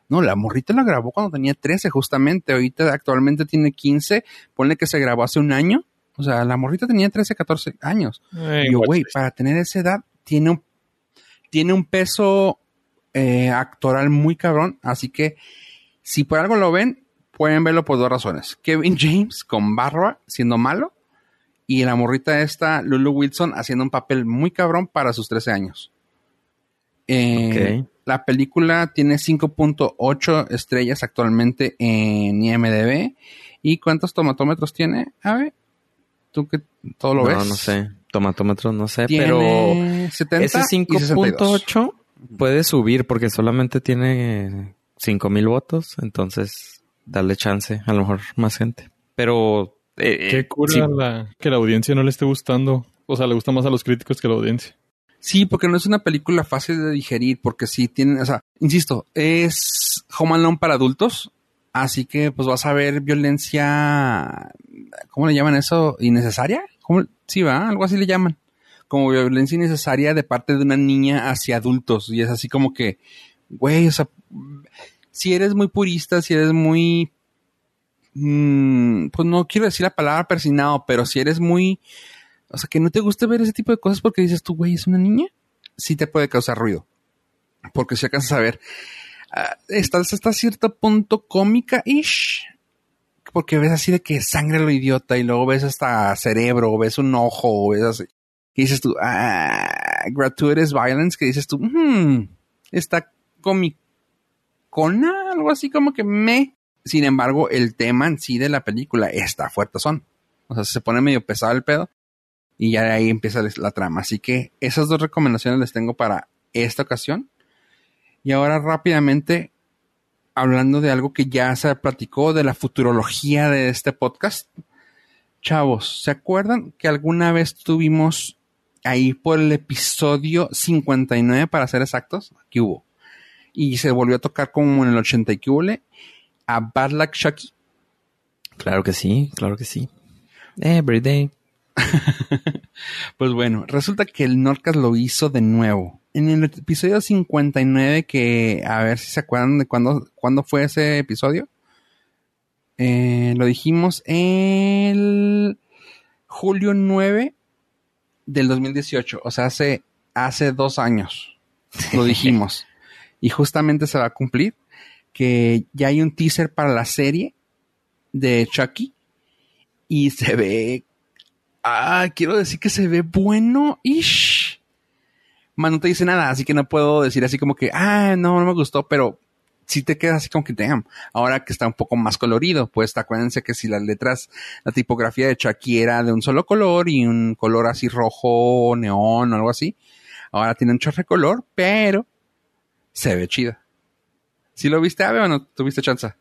No, la morrita la grabó cuando tenía 13, justamente. Ahorita actualmente tiene 15. Ponle que se grabó hace un año. O sea, la morrita tenía 13, 14 años. Ay, Y yo, güey, para tener esa edad, tiene un, tiene un peso eh, actoral muy cabrón. Así que, si por algo lo ven, pueden verlo por dos razones. Kevin James con barba siendo malo. Y la morrita esta, Lulu Wilson, haciendo un papel muy cabrón para sus 13 años. Eh. La película tiene 5.8 estrellas actualmente en IMDB. ¿Y cuántos tomatómetros tiene? A ver, tú que todo lo no, ves. no sé. Tomatómetro, no sé, Tiene pero 70 ese y 62. 5.8 puede subir porque solamente tiene 5000 votos, entonces dale chance, a lo mejor más gente. Pero eh, Qué eh, cura sí, la, que la audiencia no le esté gustando. O sea, le gusta más a los críticos que a la audiencia. Sí, porque no es una película fácil de digerir, porque sí tiene, o sea, insisto, es Home Alone para adultos, así que pues vas a ver violencia, ¿cómo le llaman eso? ¿Innecesaria? ¿Cómo? Sí, va, algo así le llaman. Como violencia innecesaria de parte de una niña hacia adultos, y es así como que, güey, o sea, si eres muy purista, si eres muy, mm, pues no quiero decir la palabra persinado, pero si eres muy, o sea, que no te gusta ver ese tipo de cosas porque dices tú, güey, es una niña, sí te puede causar ruido. Porque si alcanzas a ver, estás hasta cierto punto cómica-ish. Porque ves así de que sangre lo idiota y luego ves hasta cerebro, o ves un ojo, o ves así. Que dices tú, ah, gratuitous violence, que dices tú, hmm, está comicona, algo así como que me. Sin embargo, el tema en sí de la película está fuerte son. O sea, se pone medio pesado el pedo. Y ya de ahí empieza la trama. Así que esas dos recomendaciones les tengo para esta ocasión. Y ahora rápidamente, hablando de algo que ya se platicó de la futurología de este podcast. Chavos, ¿se acuerdan que alguna vez tuvimos ahí por el episodio 59 para ser exactos? Aquí hubo. Y se volvió a tocar como en el 80 y que a Bad Luck Chucky. claro que sí, claro que sí. Every day. Pues bueno, resulta que el Nordcast lo hizo de nuevo. En el episodio 59, que a ver si se acuerdan de cuándo, cuándo fue ese episodio. Eh, lo dijimos el julio 9 del 2018, o sea, hace, hace dos años. Lo dijimos. Y justamente se va a cumplir que ya hay un teaser para la serie de Chucky y se ve Ah, quiero decir que se ve bueno. Ish. Más no te dice nada, así que no puedo decir así como que, ah, no, no me gustó, pero sí te queda así como que, damn, ahora que está un poco más colorido, pues acuérdense que si las letras, la tipografía de Chucky era de un solo color y un color así rojo, neón o algo así, ahora tiene un chorre color, pero se ve chida. ¿Sí lo viste, Ave, o no tuviste chance?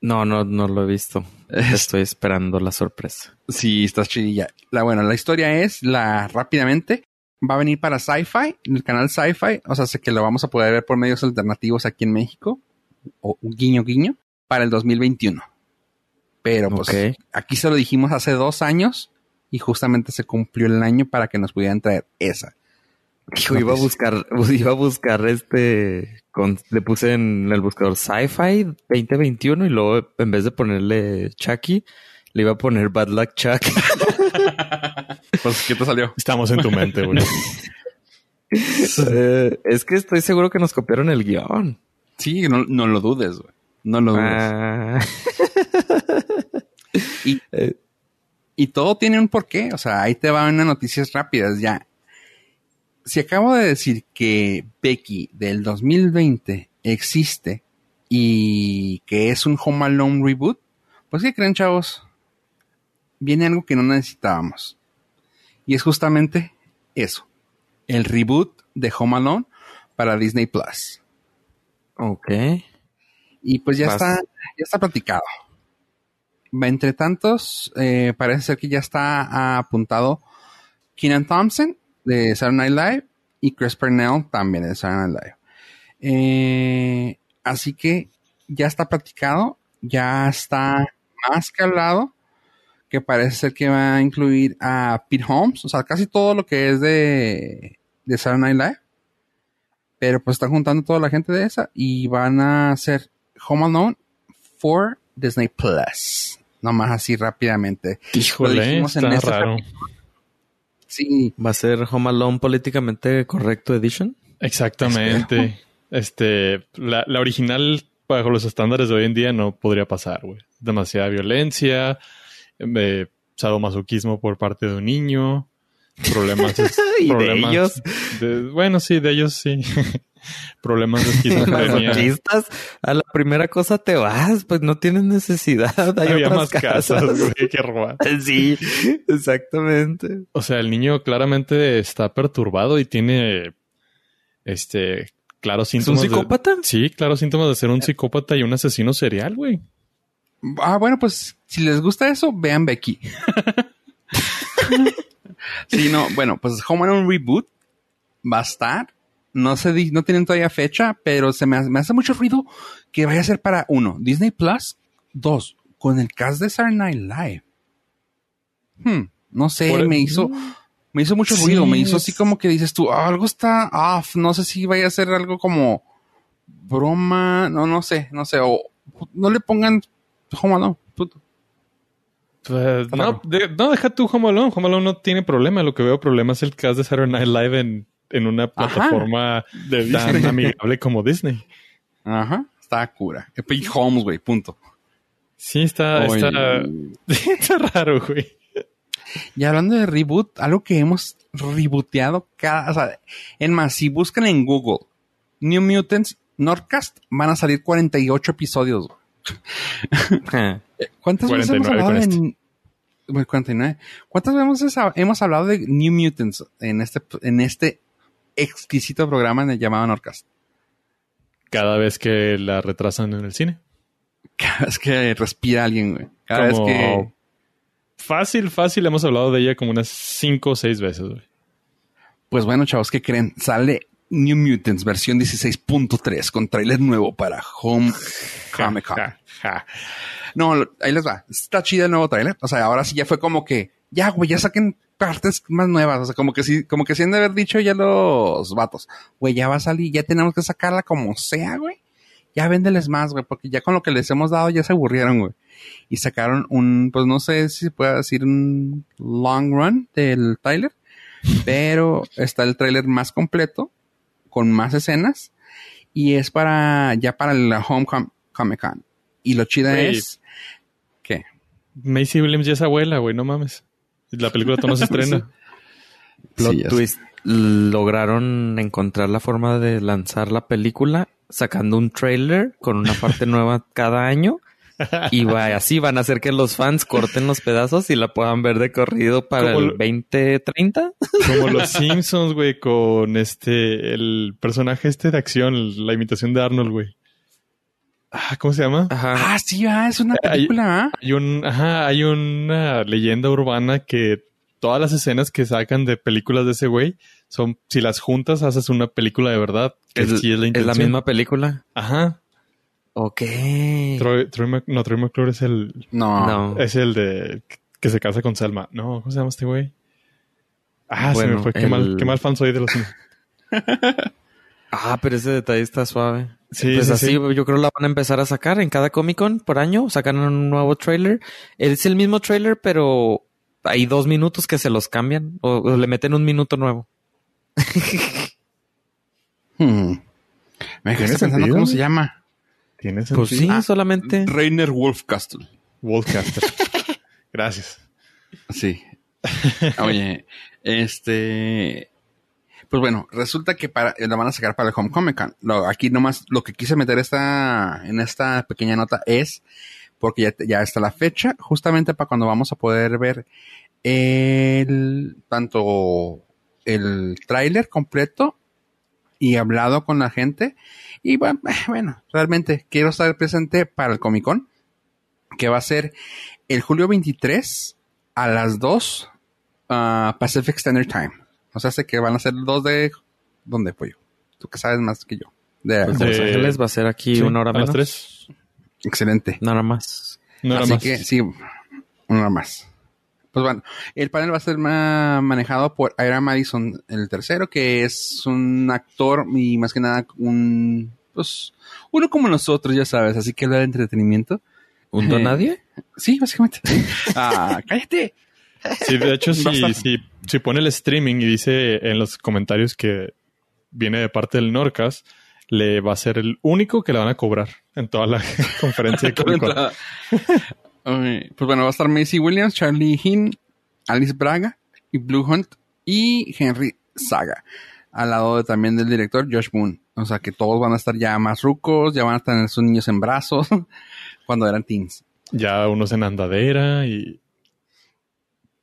No, no, no lo he visto. Estoy esperando la sorpresa. Sí, estás chidilla. La, bueno, la historia es, la rápidamente, va a venir para Sci-Fi, el canal Sci-Fi, o sea, sé que lo vamos a poder ver por medios alternativos aquí en México, o un guiño guiño, para el 2021. Pero pues aquí se lo dijimos hace dos años y justamente se cumplió el año para que nos pudieran traer esa. Hijo, iba a buscar, iba a buscar este, con- le puse en el buscador Sci-Fi 2021 y luego en vez de ponerle Chucky, le iba a poner Bad Luck Chuck. Pues, ¿qué te salió? Estamos en tu mente, güey. Eh, es que estoy seguro que nos copiaron el guion. Sí, no, no lo dudes, güey. No lo dudes. Ah, Y, Eh. y todo tiene un porqué. O sea, ahí te van unas noticias rápidas ya. Si acabo de decir que Becky del 2020 existe y que es un Home Alone reboot, pues ¿qué creen, chavos? Viene algo que no necesitábamos. Y es justamente eso. El reboot de Home Alone para Disney Plus. ok. Y pues ya Vas. está, ya está platicado. Entre tantos, eh, parece ser que ya está apuntado Keenan Thompson de Saturday Night Live y Chris Pernell también de Saturday Night Live. Eh, así que ya está platicado, ya está más que hablado, que parece ser que va a incluir a Pete Holmes, o sea, casi todo lo que es de, de Saturday Night Live. Pero pues están juntando toda la gente de esa y van a hacer Home Alone for Disney Plus. Nomás así rápidamente. Lo Híjole, dijimos en está este raro. Sí, ¿Va a ser Home Alone políticamente correcto edition? Exactamente. Este, la, la original, bajo los estándares de hoy en día, no podría pasar, güey. Demasiada violencia, eh, sadomasoquismo por parte de un niño, problemas, ¿Y de problemas ellos? de- bueno, sí, de ellos sí. problemas de esquizofrenia. A la primera cosa te vas, pues no tienes necesidad. Hay Había otras más casas. casas, güey, que robar. Sí, exactamente. O sea, el niño claramente está perturbado y tiene este claros ¿Es un síntomas. de- psicópata? sí, claros síntomas de ser un psicópata y un asesino serial, güey. Ah, bueno, pues si les gusta eso, vean Becky. sí, no, bueno, pues Home Alone Reboot va a estar. No se di- no tienen todavía fecha, pero se me, hace- me hace mucho ruido que vaya a ser para uno, Disney Plus, dos, con el cast de Saturday Night Live. Hmm, no sé, Por- me hizo, me hizo mucho Sí, ruido, me hizo así como que dices tú, "Ah, algo está off, no sé si vaya a ser algo como broma, no, no sé, no sé, o no le pongan Home Alone, puto. Pues, Está no, de- no, deja tú Home Alone. Home Alone no tiene problema. Lo que veo problema es el cast de Saturday Night Live en, en una plataforma tan amigable como Disney. Ajá, está cura. Pete Holmes, güey, punto. Sí, está, Oye. está, está raro, güey. Y hablando de reboot, algo que hemos rebooteado cada, o sea, en más, si buscan en Google New Mutants Nordcast, van a salir 48 episodios. ¿Cuántas veces hemos 49 hablado de bueno, 49. ¿Cuántas veces hemos hablado de New Mutants en este en este exquisito programa de- llamado Nordcast? Cada vez que la retrasan en el cine. Cada vez que respira alguien, güey. Cada Como vez que Fácil, fácil. Hemos hablado de ella como unas cinco o seis veces, güey. Pues bueno, chavos, ¿qué creen? Sale New Mutants versión 16.3 con tráiler nuevo para Home Comic Con. No, ahí les va. Está chido el nuevo tráiler. O sea, ahora sí ya fue como que, ya, güey, ya saquen partes más nuevas. O sea, como que sí, como que sí han de haber dicho ya los vatos. Güey, ya va a salir, ya tenemos que sacarla como sea, güey. Ya véndeles más, güey, porque ya con lo que les hemos dado ya se aburrieron, güey. Y sacaron un, pues no sé si se puede decir un long run del tráiler, pero está el tráiler más completo, con más escenas, y es para, ya para el Home Com- Comic Con. Y lo chida es que Macy Williams ya es abuela, güey. No mames. La película todavía no se estrena. plot Sí, twist. Lograron encontrar la forma de lanzar la película sacando un trailer con una parte nueva cada año. Y va, así van a hacer que los fans corten los pedazos y la puedan ver de corrido para Como el lo- 2030. Como los Simpsons, güey, con este, el personaje este de acción, la imitación de Arnold, güey. ¿Cómo se llama? Ajá. Ah, sí, ah, es una Ahí- película, ¿ah? Hay un, ajá, hay una leyenda urbana que todas las escenas que sacan de películas de ese güey son, si las juntas, haces una película de verdad. Que ¿Es, sí es la ¿Es intención. la misma película? Ajá. Ok. Troy, Troy Mac- no, Troy McClure es el, No. No. es el de que se casa con Selma. No, ¿cómo se llama este güey? Ah, se me fue. Qué, el- mal, qué mal fan soy de los. Ah, pero ese detalle está suave. Sí, pues sí, así sí. yo creo la van a empezar a sacar en cada Comic Con por año. Sacan un nuevo trailer. Es el mismo trailer, pero hay dos minutos que se los cambian o, o le meten un minuto nuevo. Hmm. Me ¿Tiene dejaste pensando sentido, cómo se llama. Tiene sentido. Pues sí, Ah, solamente. Rainer Wolfcastle. Wolfcaster. Gracias. Sí. Oye, este. Pues bueno, resulta que para, la van a sacar para el Home Comic Con. Lo- aquí nomás lo que quise meter esta, en esta pequeña nota es porque ya, ya está la fecha, justamente para cuando vamos a poder ver el tanto el tráiler completo y hablado con la gente. Y bueno, bueno, realmente quiero estar presente para el Comic Con, que va a ser el julio 23 a las 2 ah, Pacific Standard Time. O sea, sé que van a ser dos de... ¿Dónde, pollo? Tú que sabes más que yo. De, Pues Los Ángeles va a ser aquí Sí, una hora a las menos. tres. Excelente. Nada más. No era Así más. que sí, una más. Pues bueno, el panel va a ser ma- manejado por Ira Madison, el tercero, que es un actor y más que nada un, pues, uno como nosotros, ya sabes, así que habla de entretenimiento. ¿Un don Eh, nadie? Sí, básicamente. ah, cállate. Sí, de hecho, si, si, si pone el streaming y dice en los comentarios que viene de parte del Norcas, le va a ser el único que le van a cobrar en toda la conferencia de Comic Con. Ok, pues bueno, va a estar Macy Williams, Charlie Hinn, Alice Braga y Blue Hunt y Henry Saga. Al lado de- también del director Josh Boone. O sea que todos van a estar ya más rucos, ya van a tener sus niños en brazos cuando eran teens. Ya unos en andadera y...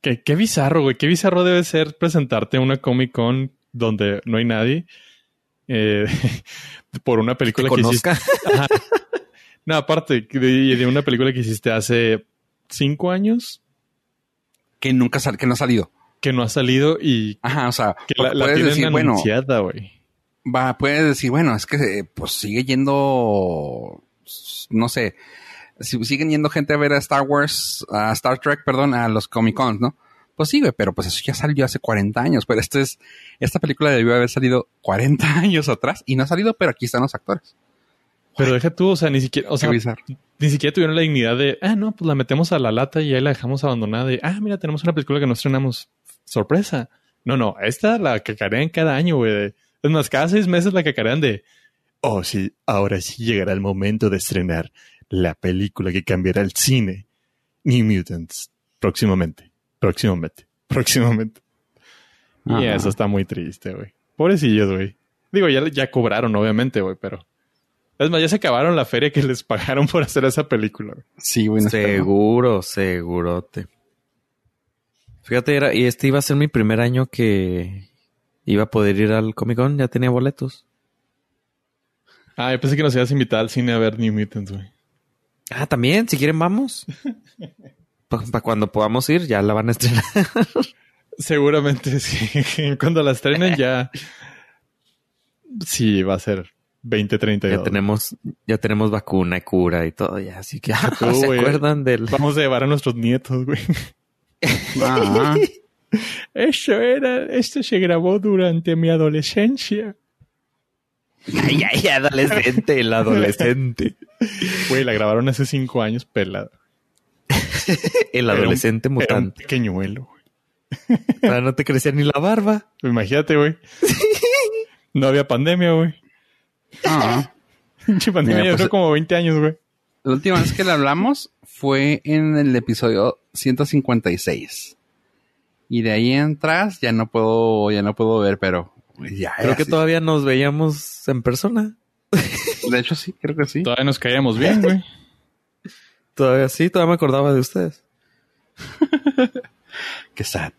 Qué, qué bizarro, güey. Qué bizarro debe ser presentarte a una Comic Con donde no hay nadie eh, por una ¿Te película que hiciste. No, aparte de, de una película que hiciste hace cinco años Que nunca sal, que no ha salido. que no ha salido y Ajá, o sea, que la, la tienen decir, anunciada, güey. va, puedes decir, bueno, es que eh, pues sigue yendo, no sé, si siguen yendo gente a ver a Star Wars, a Star Trek, perdón, a los Comic Cons, ¿no? Pues sí, güey, pero pues eso ya salió hace 40 años, pero este es, esta película debió haber salido 40 años atrás y no ha salido, pero aquí están los actores. Pero deja tú, o sea, ni siquiera, o sea, ni siquiera tuvieron la dignidad de, ah, no, pues la metemos a la lata y ahí la dejamos abandonada de, ah, mira, tenemos una película que no estrenamos. Sorpresa. No, no, esta la cacarean cada año, güey. Es más, cada seis meses la cacarean de, oh, sí, ahora sí llegará el momento de estrenar la película que cambiará el cine. New Mutants. Próximamente, próximamente, próximamente. Y Ajá. eso está muy triste, güey. Pobrecillos, güey. Digo, ya, ya cobraron, obviamente, güey, pero... Es más, ya se acabaron la feria que les pagaron por hacer esa película. güey. Sí, güey. no. Seguro, segurote. Fíjate, era, y este iba a ser mi primer año que iba a poder ir al Comic Con, ya tenía boletos. Ah, yo pensé que nos ibas a invitar al cine a ver New Mutants, güey. Ah, también, si quieren vamos. Para cuando podamos ir, ya la van a estrenar. Seguramente sí. Cuando la estrenen ya... Sí, va a ser 2032. Ya tenemos, ya tenemos vacuna y cura y todo, ya. Así que, ah, Tú, ¿se acuerdan del...? Vamos a llevar a nuestros nietos, güey. Ah, Esto era... Esto se grabó durante mi adolescencia. Ay, ay, adolescente, el adolescente. Güey, la grabaron hace cinco años pelada. El Era un- adolescente Era un mutante. pequeñuelo, güey. Para no te crecía ni la barba. Imagínate, güey. No había pandemia, güey. ah. Pinche pandemia Mira, pues, duró como 20 años, güey. La última vez que le hablamos fue en el episodio 156. Y de ahí en atrás ya no puedo, ya no puedo ver, pero ya. Creo ya que sí. todavía nos veíamos en persona. De hecho, sí, creo que sí. Todavía nos caíamos bien, güey. Todavía sí, todavía me acordaba de ustedes. Qué sad.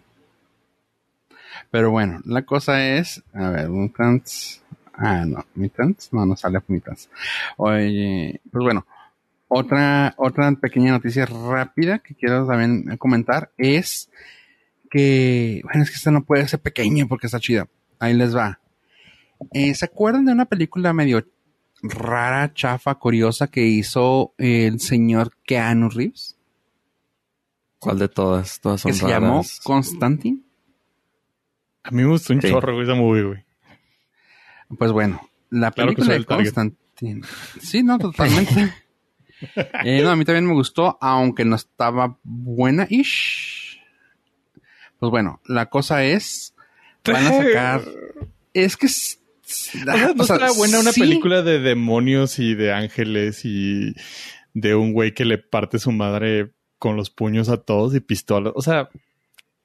Pero bueno, la cosa es, a ver, Mutants. Ah, no, Mutants, no, no sale Mutants. Oye, pues bueno, otra, otra pequeña noticia rápida que quiero también comentar es que, bueno, es que esta no puede ser pequeña porque está chida. Ahí les va. Eh, ¿Se acuerdan de una película medio rara, chafa, curiosa que hizo el señor Keanu Reeves? ¿Cuál de todas? Todas son que se raras. llamó Constantine. A mí me gustó un Sí. chorro güey, esa movie, güey. Pues bueno, la Claro película de target. Constantine. Sí, no, totalmente. Eh, no, a mí también me gustó, aunque no estaba buena ish. Pues bueno, la cosa es, van a sacar. Es que es- O sea, no o sea, está buena una sí, película de demonios y de ángeles y de un güey que le parte su madre con los puños a todos y pistolas. O sea,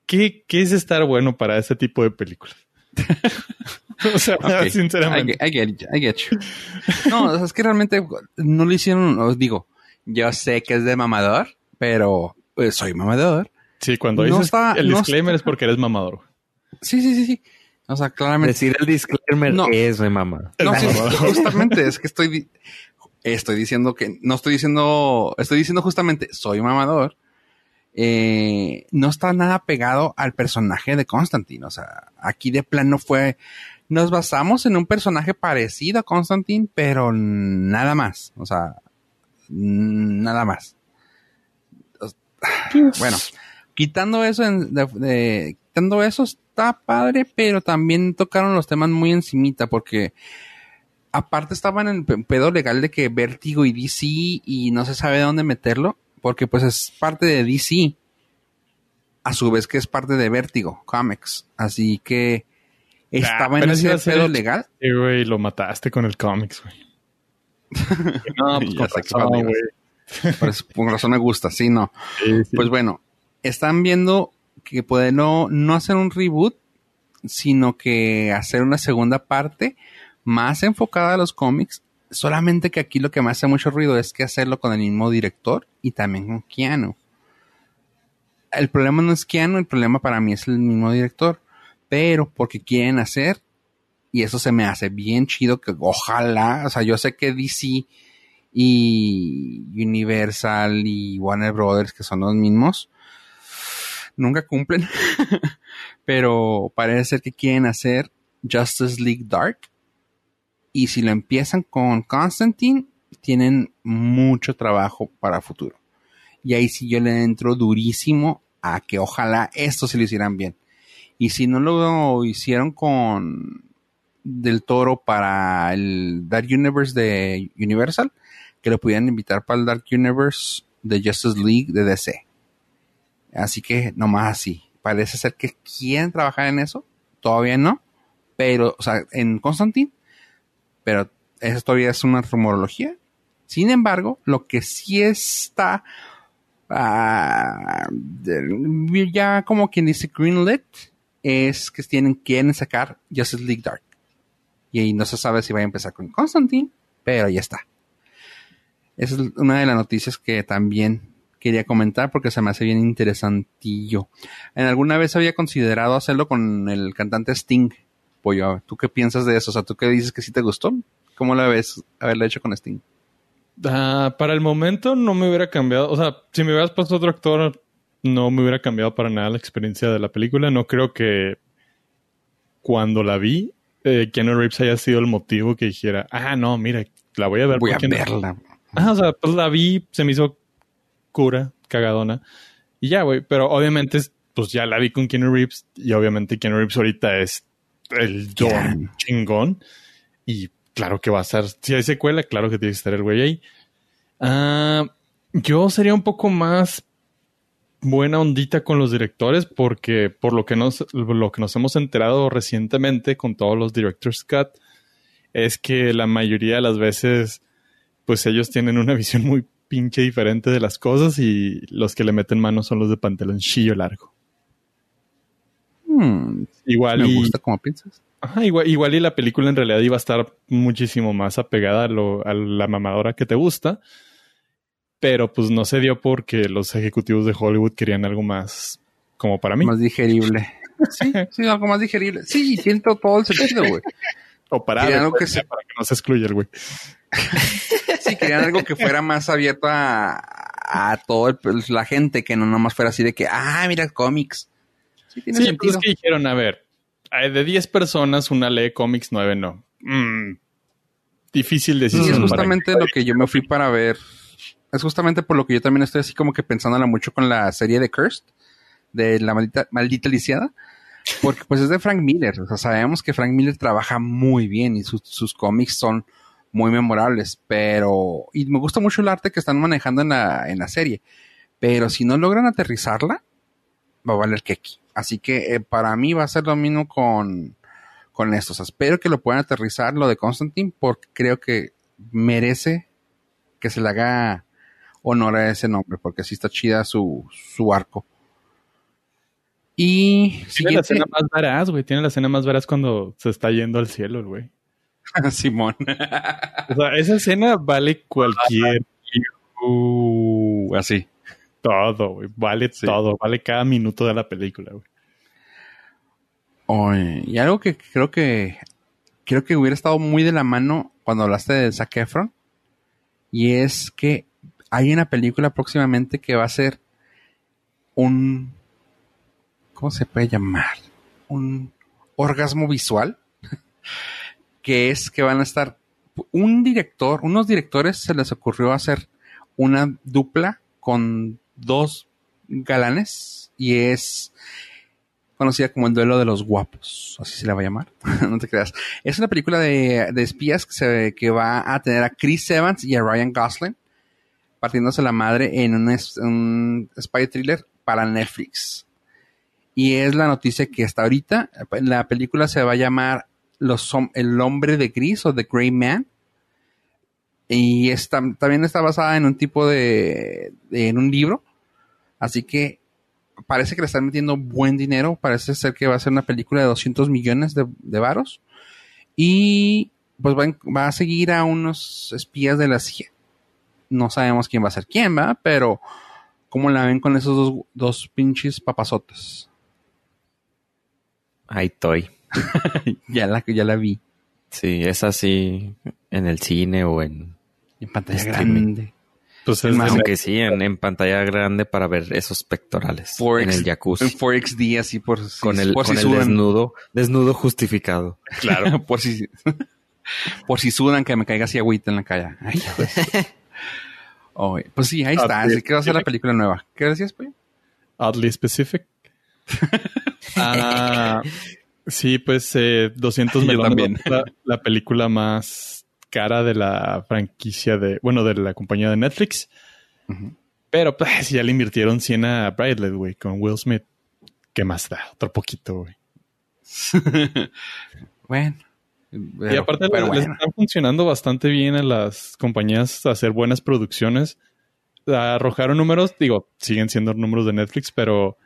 ¿qué, qué es estar bueno para ese tipo de películas? o sea, sinceramente. I, get- I get it, I get you. No, o sea, es que realmente no lo hicieron, os digo, yo sé que es de mamador, pero pues, soy mamador. Sí, cuando no dices está- el no disclaimer está- es porque eres mamador. Sí, sí, sí, sí. O sea, claramente. Decir el disclaimer No. es mi mamá. No, sí, justamente es que estoy, estoy diciendo que, no estoy diciendo, estoy diciendo justamente, soy mamador. Eh, no está nada pegado al personaje de Constantine. O sea, aquí de plano fue, nos basamos en un personaje parecido a Constantine, pero nada más. O sea, nada más. Bueno, quitando eso, en- de- de- quitando eso está padre, pero también tocaron los temas muy encimita porque aparte estaban en el pe- pedo legal de que Vértigo y DC y no se sabe dónde meterlo porque pues es parte de DC a su vez que es parte de Vértigo Comics, así que estaba en ese pedo el- legal. Sí, güey, lo mataste con el cómics, güey. No, pues con razón, güey. Por eso- por razón me gusta, sí, no. Sí, sí. Pues bueno, están viendo que pueden no, no hacer un reboot, sino que hacer una segunda parte más enfocada a los cómics. Solamente que aquí lo que me hace mucho ruido es que hacerlo con el mismo director y también con Keanu. El problema no es Keanu, el problema para mí es el mismo director. Pero porque quieren hacer, y eso se me hace bien chido, que ojalá, o sea, yo sé que DC y Universal y Warner Brothers, que son los mismos, nunca cumplen. Pero parece ser que quieren hacer Justice League Dark. Y si lo empiezan con Constantine, tienen mucho trabajo para futuro. Y ahí sí yo le entro durísimo a que ojalá esto se lo hicieran bien. Y si no lo hicieron con del toro para el Dark Universe de Universal, que lo pudieran invitar para el Dark Universe de Justice League de DC. Así que nomás así. Parece ser que quieren trabajar en eso. Todavía no. Pero, o sea, en Constantine. Pero eso todavía es una rumorología. Sin embargo, lo que sí está ah, ya como quien dice greenlit es que tienen quieren sacar Justice League Dark. Y ahí no se sabe si va a empezar con Constantine, pero ya está. Esa es una de las noticias que también quería comentar porque se me hace bien interesantillo. En alguna vez había considerado hacerlo con el cantante Sting. Pollo, ¿tú qué piensas de eso? O sea, ¿tú qué dices que sí te gustó? ¿Cómo la ves haberlo hecho con Sting? Ah, para el momento no me hubiera cambiado. O sea, si me hubieras puesto otro actor, no me hubiera cambiado para nada la experiencia de la película. No creo que cuando la vi, eh, Keanu Reeves haya sido el motivo que dijera, ah, no, mira, la voy a ver. Voy a Keanu". verla. Ajá, o sea, pues la vi, se me hizo cura, cagadona. Y ya, güey. Pero obviamente, pues ya la vi con Keanu Reeves. Y obviamente Keanu Reeves ahorita es el don chingón. Y claro que va a ser. Si hay secuela, claro que tiene que estar el güey ahí. Ah, yo sería un poco más buena ondita con los directores porque por lo que nos lo que nos hemos enterado recientemente con todos los directors cut es que la mayoría de las veces pues ellos tienen una visión muy pinche diferente de las cosas y los que le meten mano son los de pantaloncillo largo. Hmm, Igual me y, gusta como piensas. Ajá, igual, igual y la película en realidad iba a estar muchísimo más apegada a, lo- a la mamadora que te gusta. Pero pues no se dio porque los ejecutivos de Hollywood querían algo más como para mí. Más digerible. Sí, sí, algo más digerible. Sí, siento todo el sentido, güey. o para, querían algo pues, que se- para que no se excluya el güey. Sí, querían algo que fuera más abierto a, a toda la gente, que no nomás fuera así de que, ah, mira, cómics. Sí, tiene Sí, sentido. pues es que dijeron, a ver, de 10 personas, una lee cómics, 9 no. Mm, difícil Sí, decisión. es para- justamente lo que yo me fui para ver. Es justamente por lo que yo también estoy así como que pensándola mucho con la serie de Cursed, de la maldita, maldita lisiada. Porque pues es de Frank Miller. O sea, sabemos que Frank Miller trabaja muy bien y sus- sus cómics son muy memorables. Pero. Y me gusta mucho el arte que están manejando en la, en la serie. Pero si no logran aterrizarla, va a valer keki. Así que eh, para mí va a ser lo mismo con, con esto. O sea, espero que lo puedan aterrizar lo de Constantine porque creo que merece que se le haga honor a ese nombre porque así está chida su, su arco. Y Tiene la escena más veraz, güey. Tiene la escena más veraz cuando se está yendo al cielo, el güey. Simón. O sea, esa escena vale cualquier Uh, así. todo, güey. Vale Sí. todo. Vale cada minuto de la película, güey. Y algo que creo que creo que hubiera estado muy de la mano cuando hablaste de Zac Efron y es que hay una película próximamente que va a ser un ¿cómo se puede llamar? Un orgasmo visual que es que van a estar un director, unos directores se les ocurrió hacer una dupla con dos galanes y es conocida como el duelo de los guapos, así se la va a llamar, no te creas. Es una película de, de espías que, se, que va a tener a Chris Evans y a Ryan Gosling partiéndose la madre en un, un spy thriller para Netflix. Y es la noticia que hasta ahorita la película se va a llamar El hombre de gris o The Grey Man. Y está, también está basada en un tipo de, en un libro. Así que parece que le están metiendo buen dinero. Parece ser que va a ser una película de 200 millones de, de varos. Y pues va, va a seguir a unos espías de la CIA. No sabemos quién va a ser quién, ¿va? Pero ¿cómo la ven con esos dos, dos pinches papazotes? Ahí estoy. ya, la, ya la vi. Sí, es así en el cine o en... En pantalla Streaming. grande. Pues es Más de- Aunque sí, en, en pantalla grande para ver esos pectorales. 4X en el jacuzzi. En 4XD, así por si, con el, por con si el sudan. desnudo, desnudo justificado. Claro. por si por si sudan que me caiga así agüita en la calle. Ay, pues sí, ahí está. Así que va a ser la película nueva. ¿Qué decías, pues? oddly specific. Ah, sí, pues eh, 200 Yo melones. también. La, la película más cara de la franquicia de, bueno, de la compañía de Netflix. Pero pues ya le invirtieron 100 a Bradley, güey, con Will Smith. ¿Qué más da? Otro poquito, güey. bueno. y aparte pero les, les bueno. están funcionando bastante bien a las compañías hacer buenas producciones. Arrojaron números, digo, siguen siendo números de Netflix, pero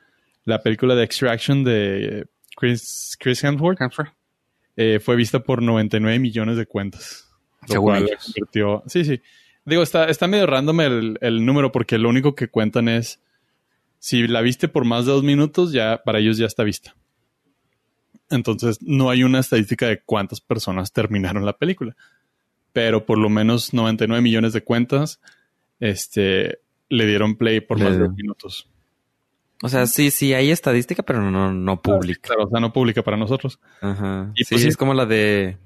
la película de Extraction de Chris, Chris Hemsworth eh, fue vista por 99 millones de cuentas. Lo cual convirtió- Sí, sí. Digo, está, está medio random el, el número porque lo único que cuentan es si la viste por más de dos minutos, ya para ellos ya está vista. Entonces, no hay una estadística de cuántas personas terminaron la película. Pero por lo menos 99 millones de cuentas este, le dieron play por más de dos minutos. O sea, sí, sí, hay estadística, pero no, no pública. Claro, o sea, no pública para nosotros. Ajá. Y sí, pues sí. es como la de,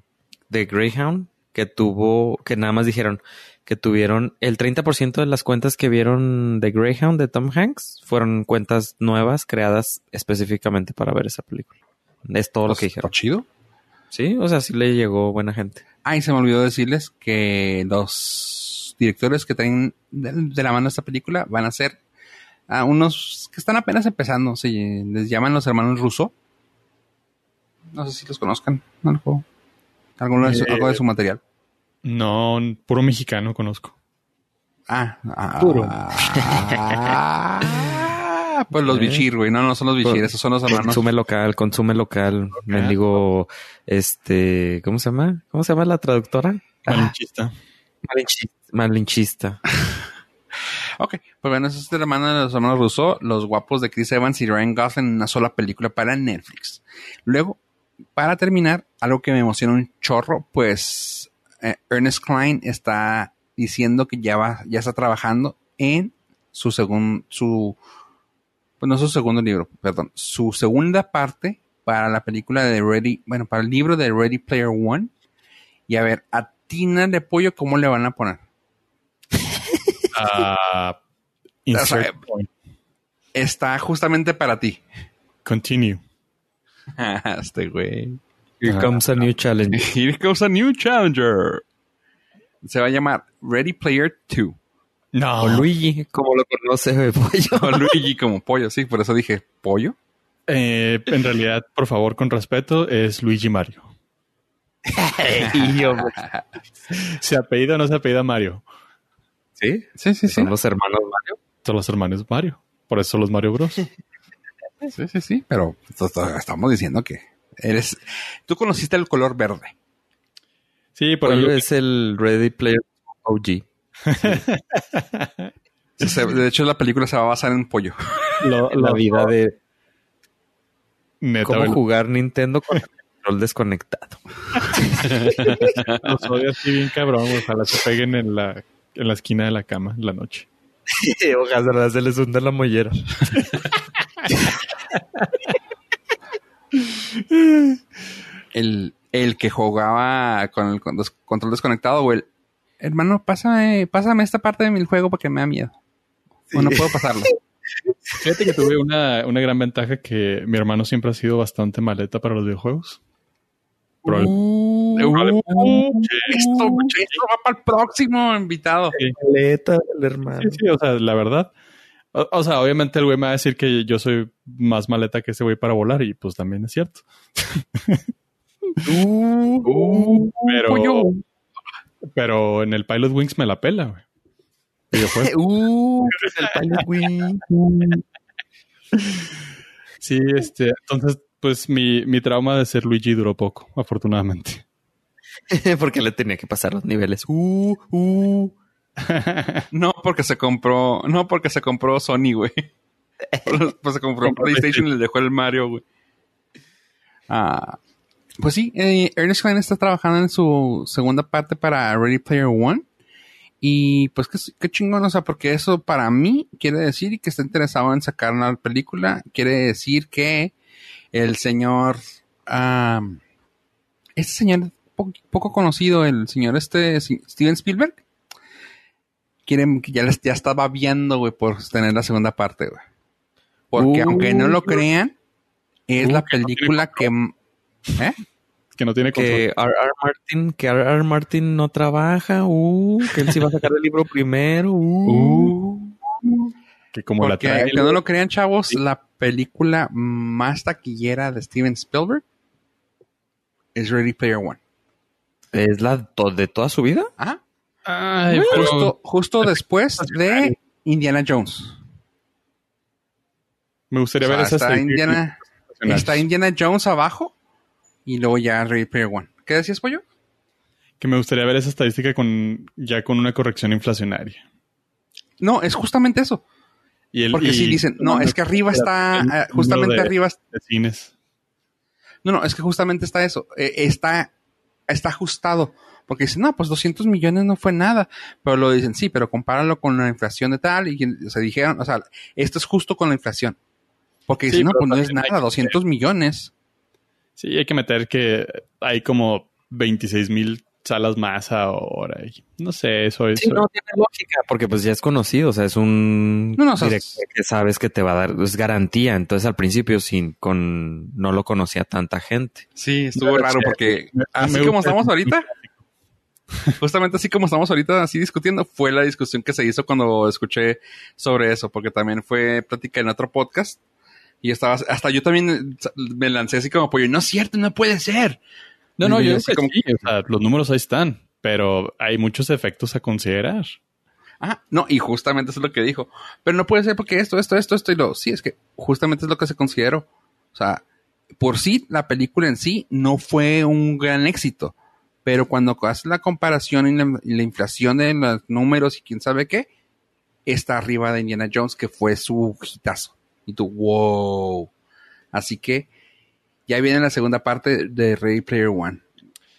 de Greyhound, que tuvo, que nada más dijeron que tuvieron el 30% de las cuentas que vieron de Greyhound de Tom Hanks fueron cuentas nuevas creadas específicamente para ver esa película. Es todo lo que ¿Está dijeron. chido? Sí, o sea, sí le llegó buena gente. Ah, y se me olvidó decirles que los directores que traen de, de la mano esta película van a ser a unos que están apenas empezando. Se les llaman los hermanos Russo. No sé si los conozcan. Algo, alguno de su, Eh, algo de su material. No, puro mexicano conozco. Ah, ah, Puro. ah, pues los Eh. bichir, güey. No, no son los bichir, Con- esos son los hermanos. Consume local, consume local. Mendigo, este, ¿cómo se llama? ¿Cómo se llama la traductora? Malinchista. Malinchista. Malinchista. Ok, pues bueno, esos es el hermano de los hermanos Russo, los guapos de Chris Evans y Ryan Gosling en una sola película para Netflix. Luego, para terminar, algo que me emociona un chorro, pues eh, Ernest Klein está diciendo que ya va, ya está trabajando en su segundo, su pues no su segundo libro, perdón, su segunda parte para la película de Ready, bueno, para el libro de Ready Player One. Y a ver, a Tina de Pollo, ¿cómo le van a poner? Ah, insert O sea, point. Está justamente para ti. Continue. este güey. Here comes a new challenge. Here comes a new challenger. Se va a llamar Ready Player 2. No, O Luigi, como lo conoce de pollo. O Luigi como pollo, sí, por eso dije pollo. eh, en realidad, por favor, con respeto, es Luigi Mario. y yo, ¿Se apellida o no se apellida Mario? ¿Sí? Sí, sí, sí. Son los hermanos Mario. Son los hermanos Mario. Por eso son los Mario Bros. Sí, sí, sí, pero estamos diciendo que eres. Tú conociste el color verde. Sí, por el es el Ready Player OG. De hecho, la película se va a basar en pollo. lo- La vida de neta, cómo jugar Nintendo con el control desconectado. los odio así bien cabrón. Ojalá se peguen en la, en la esquina de la cama en la noche. Ojalá se les hunda la mollera. El, el que jugaba con el con- des- control desconectado o el. Hermano, pásame, pásame esta parte de mi juego porque me da miedo. O no puedo pasarlo. Fíjate que tuve una, una gran ventaja que mi hermano siempre ha sido bastante maleta para los videojuegos. Probable- Uh, probable- esto, esto va para el próximo invitado. Maleta del hermano. Sí, sí, o sea, la verdad. O, o sea, obviamente el güey me va a decir que yo soy más maleta que ese güey para volar y pues también es cierto. Uh, Pero, pollo. pero en el Pilot Wings me la pela, güey. Videojuegos. Uh, El Pilot Wing. Sí, este, entonces, pues mi, mi trauma de ser Luigi duró poco, afortunadamente. Porque le tenía que pasar los niveles. Uh, uh. no, porque se compró. No, porque se compró Sony, güey. Pues se compró PlayStation y le dejó el Mario, güey. Ah, pues sí, eh, Ernest Klein está trabajando en su segunda parte para Ready Player One. Y pues qué, qué chingón, o sea, porque eso para mí quiere decir que está interesado en sacar una película. Quiere decir que el señor. ah, este señor po- poco conocido, el señor este Steven Spielberg. Quieren que ya, les- ya estaba viendo, güey, por tener la segunda parte, güey. Porque Uh. aunque no lo crean, es Uh, la que no película que. ¿Eh? que no tiene control. Que R.R. Martin, que R.R. Martin no trabaja, uh, que él sí va a sacar el libro primero, uh. Que como la trae. aunque no lo crean, chavos, la película más taquillera de Steven Spielberg es Ready Player One. ¿Es la to- de toda su vida? Ajá. Ay, pero- Justo, justo después de Indiana Jones. me gustaría O sea, ver esa está serie. Indiana, está Indiana Jones abajo y luego ya Ready Player One. ¿Qué decías, pollo? Que me gustaría ver esa estadística con ya con una corrección inflacionaria. No, es justamente eso. Y el, Porque y- si dicen, no, es que arriba está, eh, justamente de- arriba, de cines. no, no, es que justamente está eso, eh, está, está ajustado. Porque dicen, no, pues 200 millones no fue nada. Pero lo dicen, sí, pero compáralo con la inflación de tal. Y se dijeron, o sea, esto es justo con la inflación. Porque Sí, dicen, no, pues no es nada, que 200 millones. Sí, hay que meter que hay como 26 mil salas más ahora. y no sé, eso es. Sí, no tiene lógica, porque pues ya es conocido, o sea, es un No, director que sabes que te va a dar, es garantía. Entonces al principio sin con no lo conocía tanta gente. Sí, estuvo No, raro porque me- así me como gusta estamos ahorita, justamente así como estamos ahorita así discutiendo, fue la discusión que se hizo cuando escuché sobre eso, porque también fue plática en otro podcast y estaba, hasta yo también me lancé así como pollo, no es cierto, no puede ser. No, no, yo sé como- sí, o sea, los números ahí están, pero hay muchos efectos a considerar. Ah, no, y justamente eso es lo que dijo. Pero no puede ser porque esto, esto, esto, esto y lo. Sí, es que justamente es lo que se consideró. O sea, por sí, la película en sí no fue un gran éxito. Pero cuando haces la comparación y la, y la inflación de los números y quién sabe qué, está arriba de Indiana Jones, que fue su hitazo. Y tú, wow. Así que ya viene la segunda parte de Ready Player One.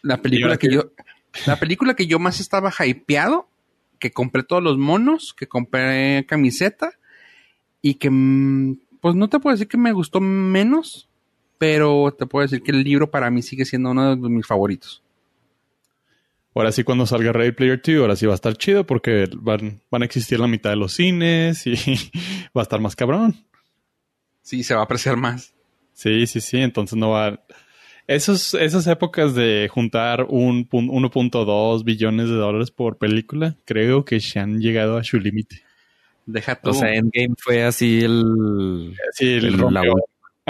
La película que yo, la película que yo más estaba hypeado, que compré todos los monos, que compré camiseta y que mm, pues no te puedo decir que me gustó menos, pero te puedo decir que el libro para mí sigue siendo uno de mis favoritos. Ahora sí, cuando salga Ready Player 2, ahora sí va a estar chido porque van, van a existir la mitad de los cines y va a estar más cabrón. Sí, se va a apreciar más. Sí, sí, sí. Entonces no va. Esos, esas épocas de juntar un 1.2 billones de dólares por película, creo que se han llegado a su límite. Deja tú. O sea, Endgame fue así el. Sí, el el- rompió. la-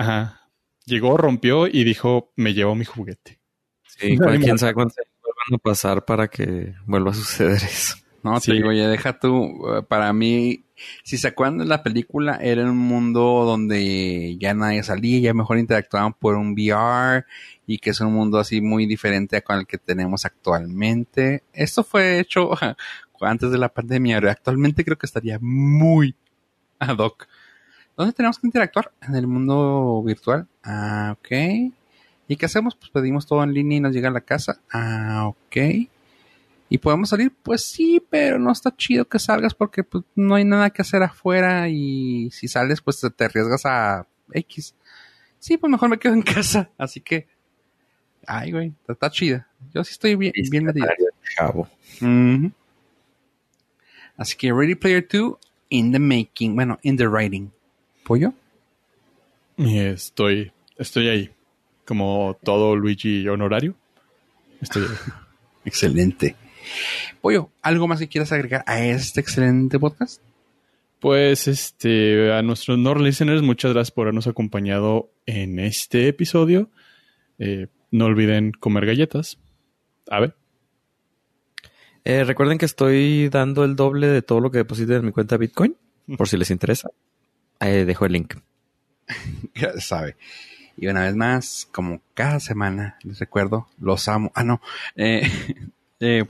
Ajá. Llegó, rompió y dijo, me llevo mi juguete. Sí, No, quién sabe cuánto van a pasar para que vuelva a suceder eso. No, Sí. te digo, ya deja tú. eh, Para mí, si se acuerdan de la película, era un mundo donde ya nadie salía, ya mejor interactuaban por un VR y que es un mundo así muy diferente a con el que tenemos actualmente. Esto fue hecho antes de la pandemia, pero actualmente creo que estaría muy ad hoc. ¿Dónde tenemos que interactuar? En el mundo virtual. Ah, ok. ¿Y qué hacemos? Pues pedimos todo en línea y nos llega a la casa. Ah, ok. ¿Y podemos salir? Pues sí, pero no está chido que salgas porque pues, no hay nada que hacer afuera y si sales pues te, arriesgas a X. Sí, pues mejor me quedo en casa. Así que... Ay, güey, está, está chida. Yo sí estoy bien, bien metido. Chavo. Así que Ready Player 2 in the making. Bueno, in the writing. ¿Pollo? Estoy, estoy ahí. Como todo Luigi honorario. Estoy ahí. Excelente. Pollo, ¿algo más que quieras agregar a este excelente podcast? Pues este, a nuestros Nord listeners, muchas gracias por habernos acompañado en este episodio. Eh, no olviden comer galletas. A ver. Eh, recuerden que estoy dando el doble de todo lo que depositen en mi cuenta Bitcoin, por si les interesa. Dejo el link. Ya sabe. Y una vez más, como cada semana, les recuerdo, los amo. Ah, no. Eh, eh,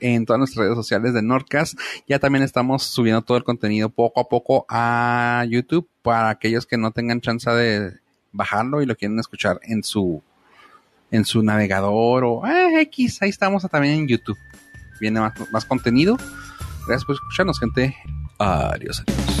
en todas nuestras redes sociales de Nordcast. Ya también estamos subiendo todo el contenido poco a poco a YouTube para aquellos que no tengan chance de bajarlo y lo quieren escuchar en su en su navegador o ah, X. Ahí estamos también en YouTube. Viene más, más contenido. Gracias por escucharnos, gente. Adiós. adiós.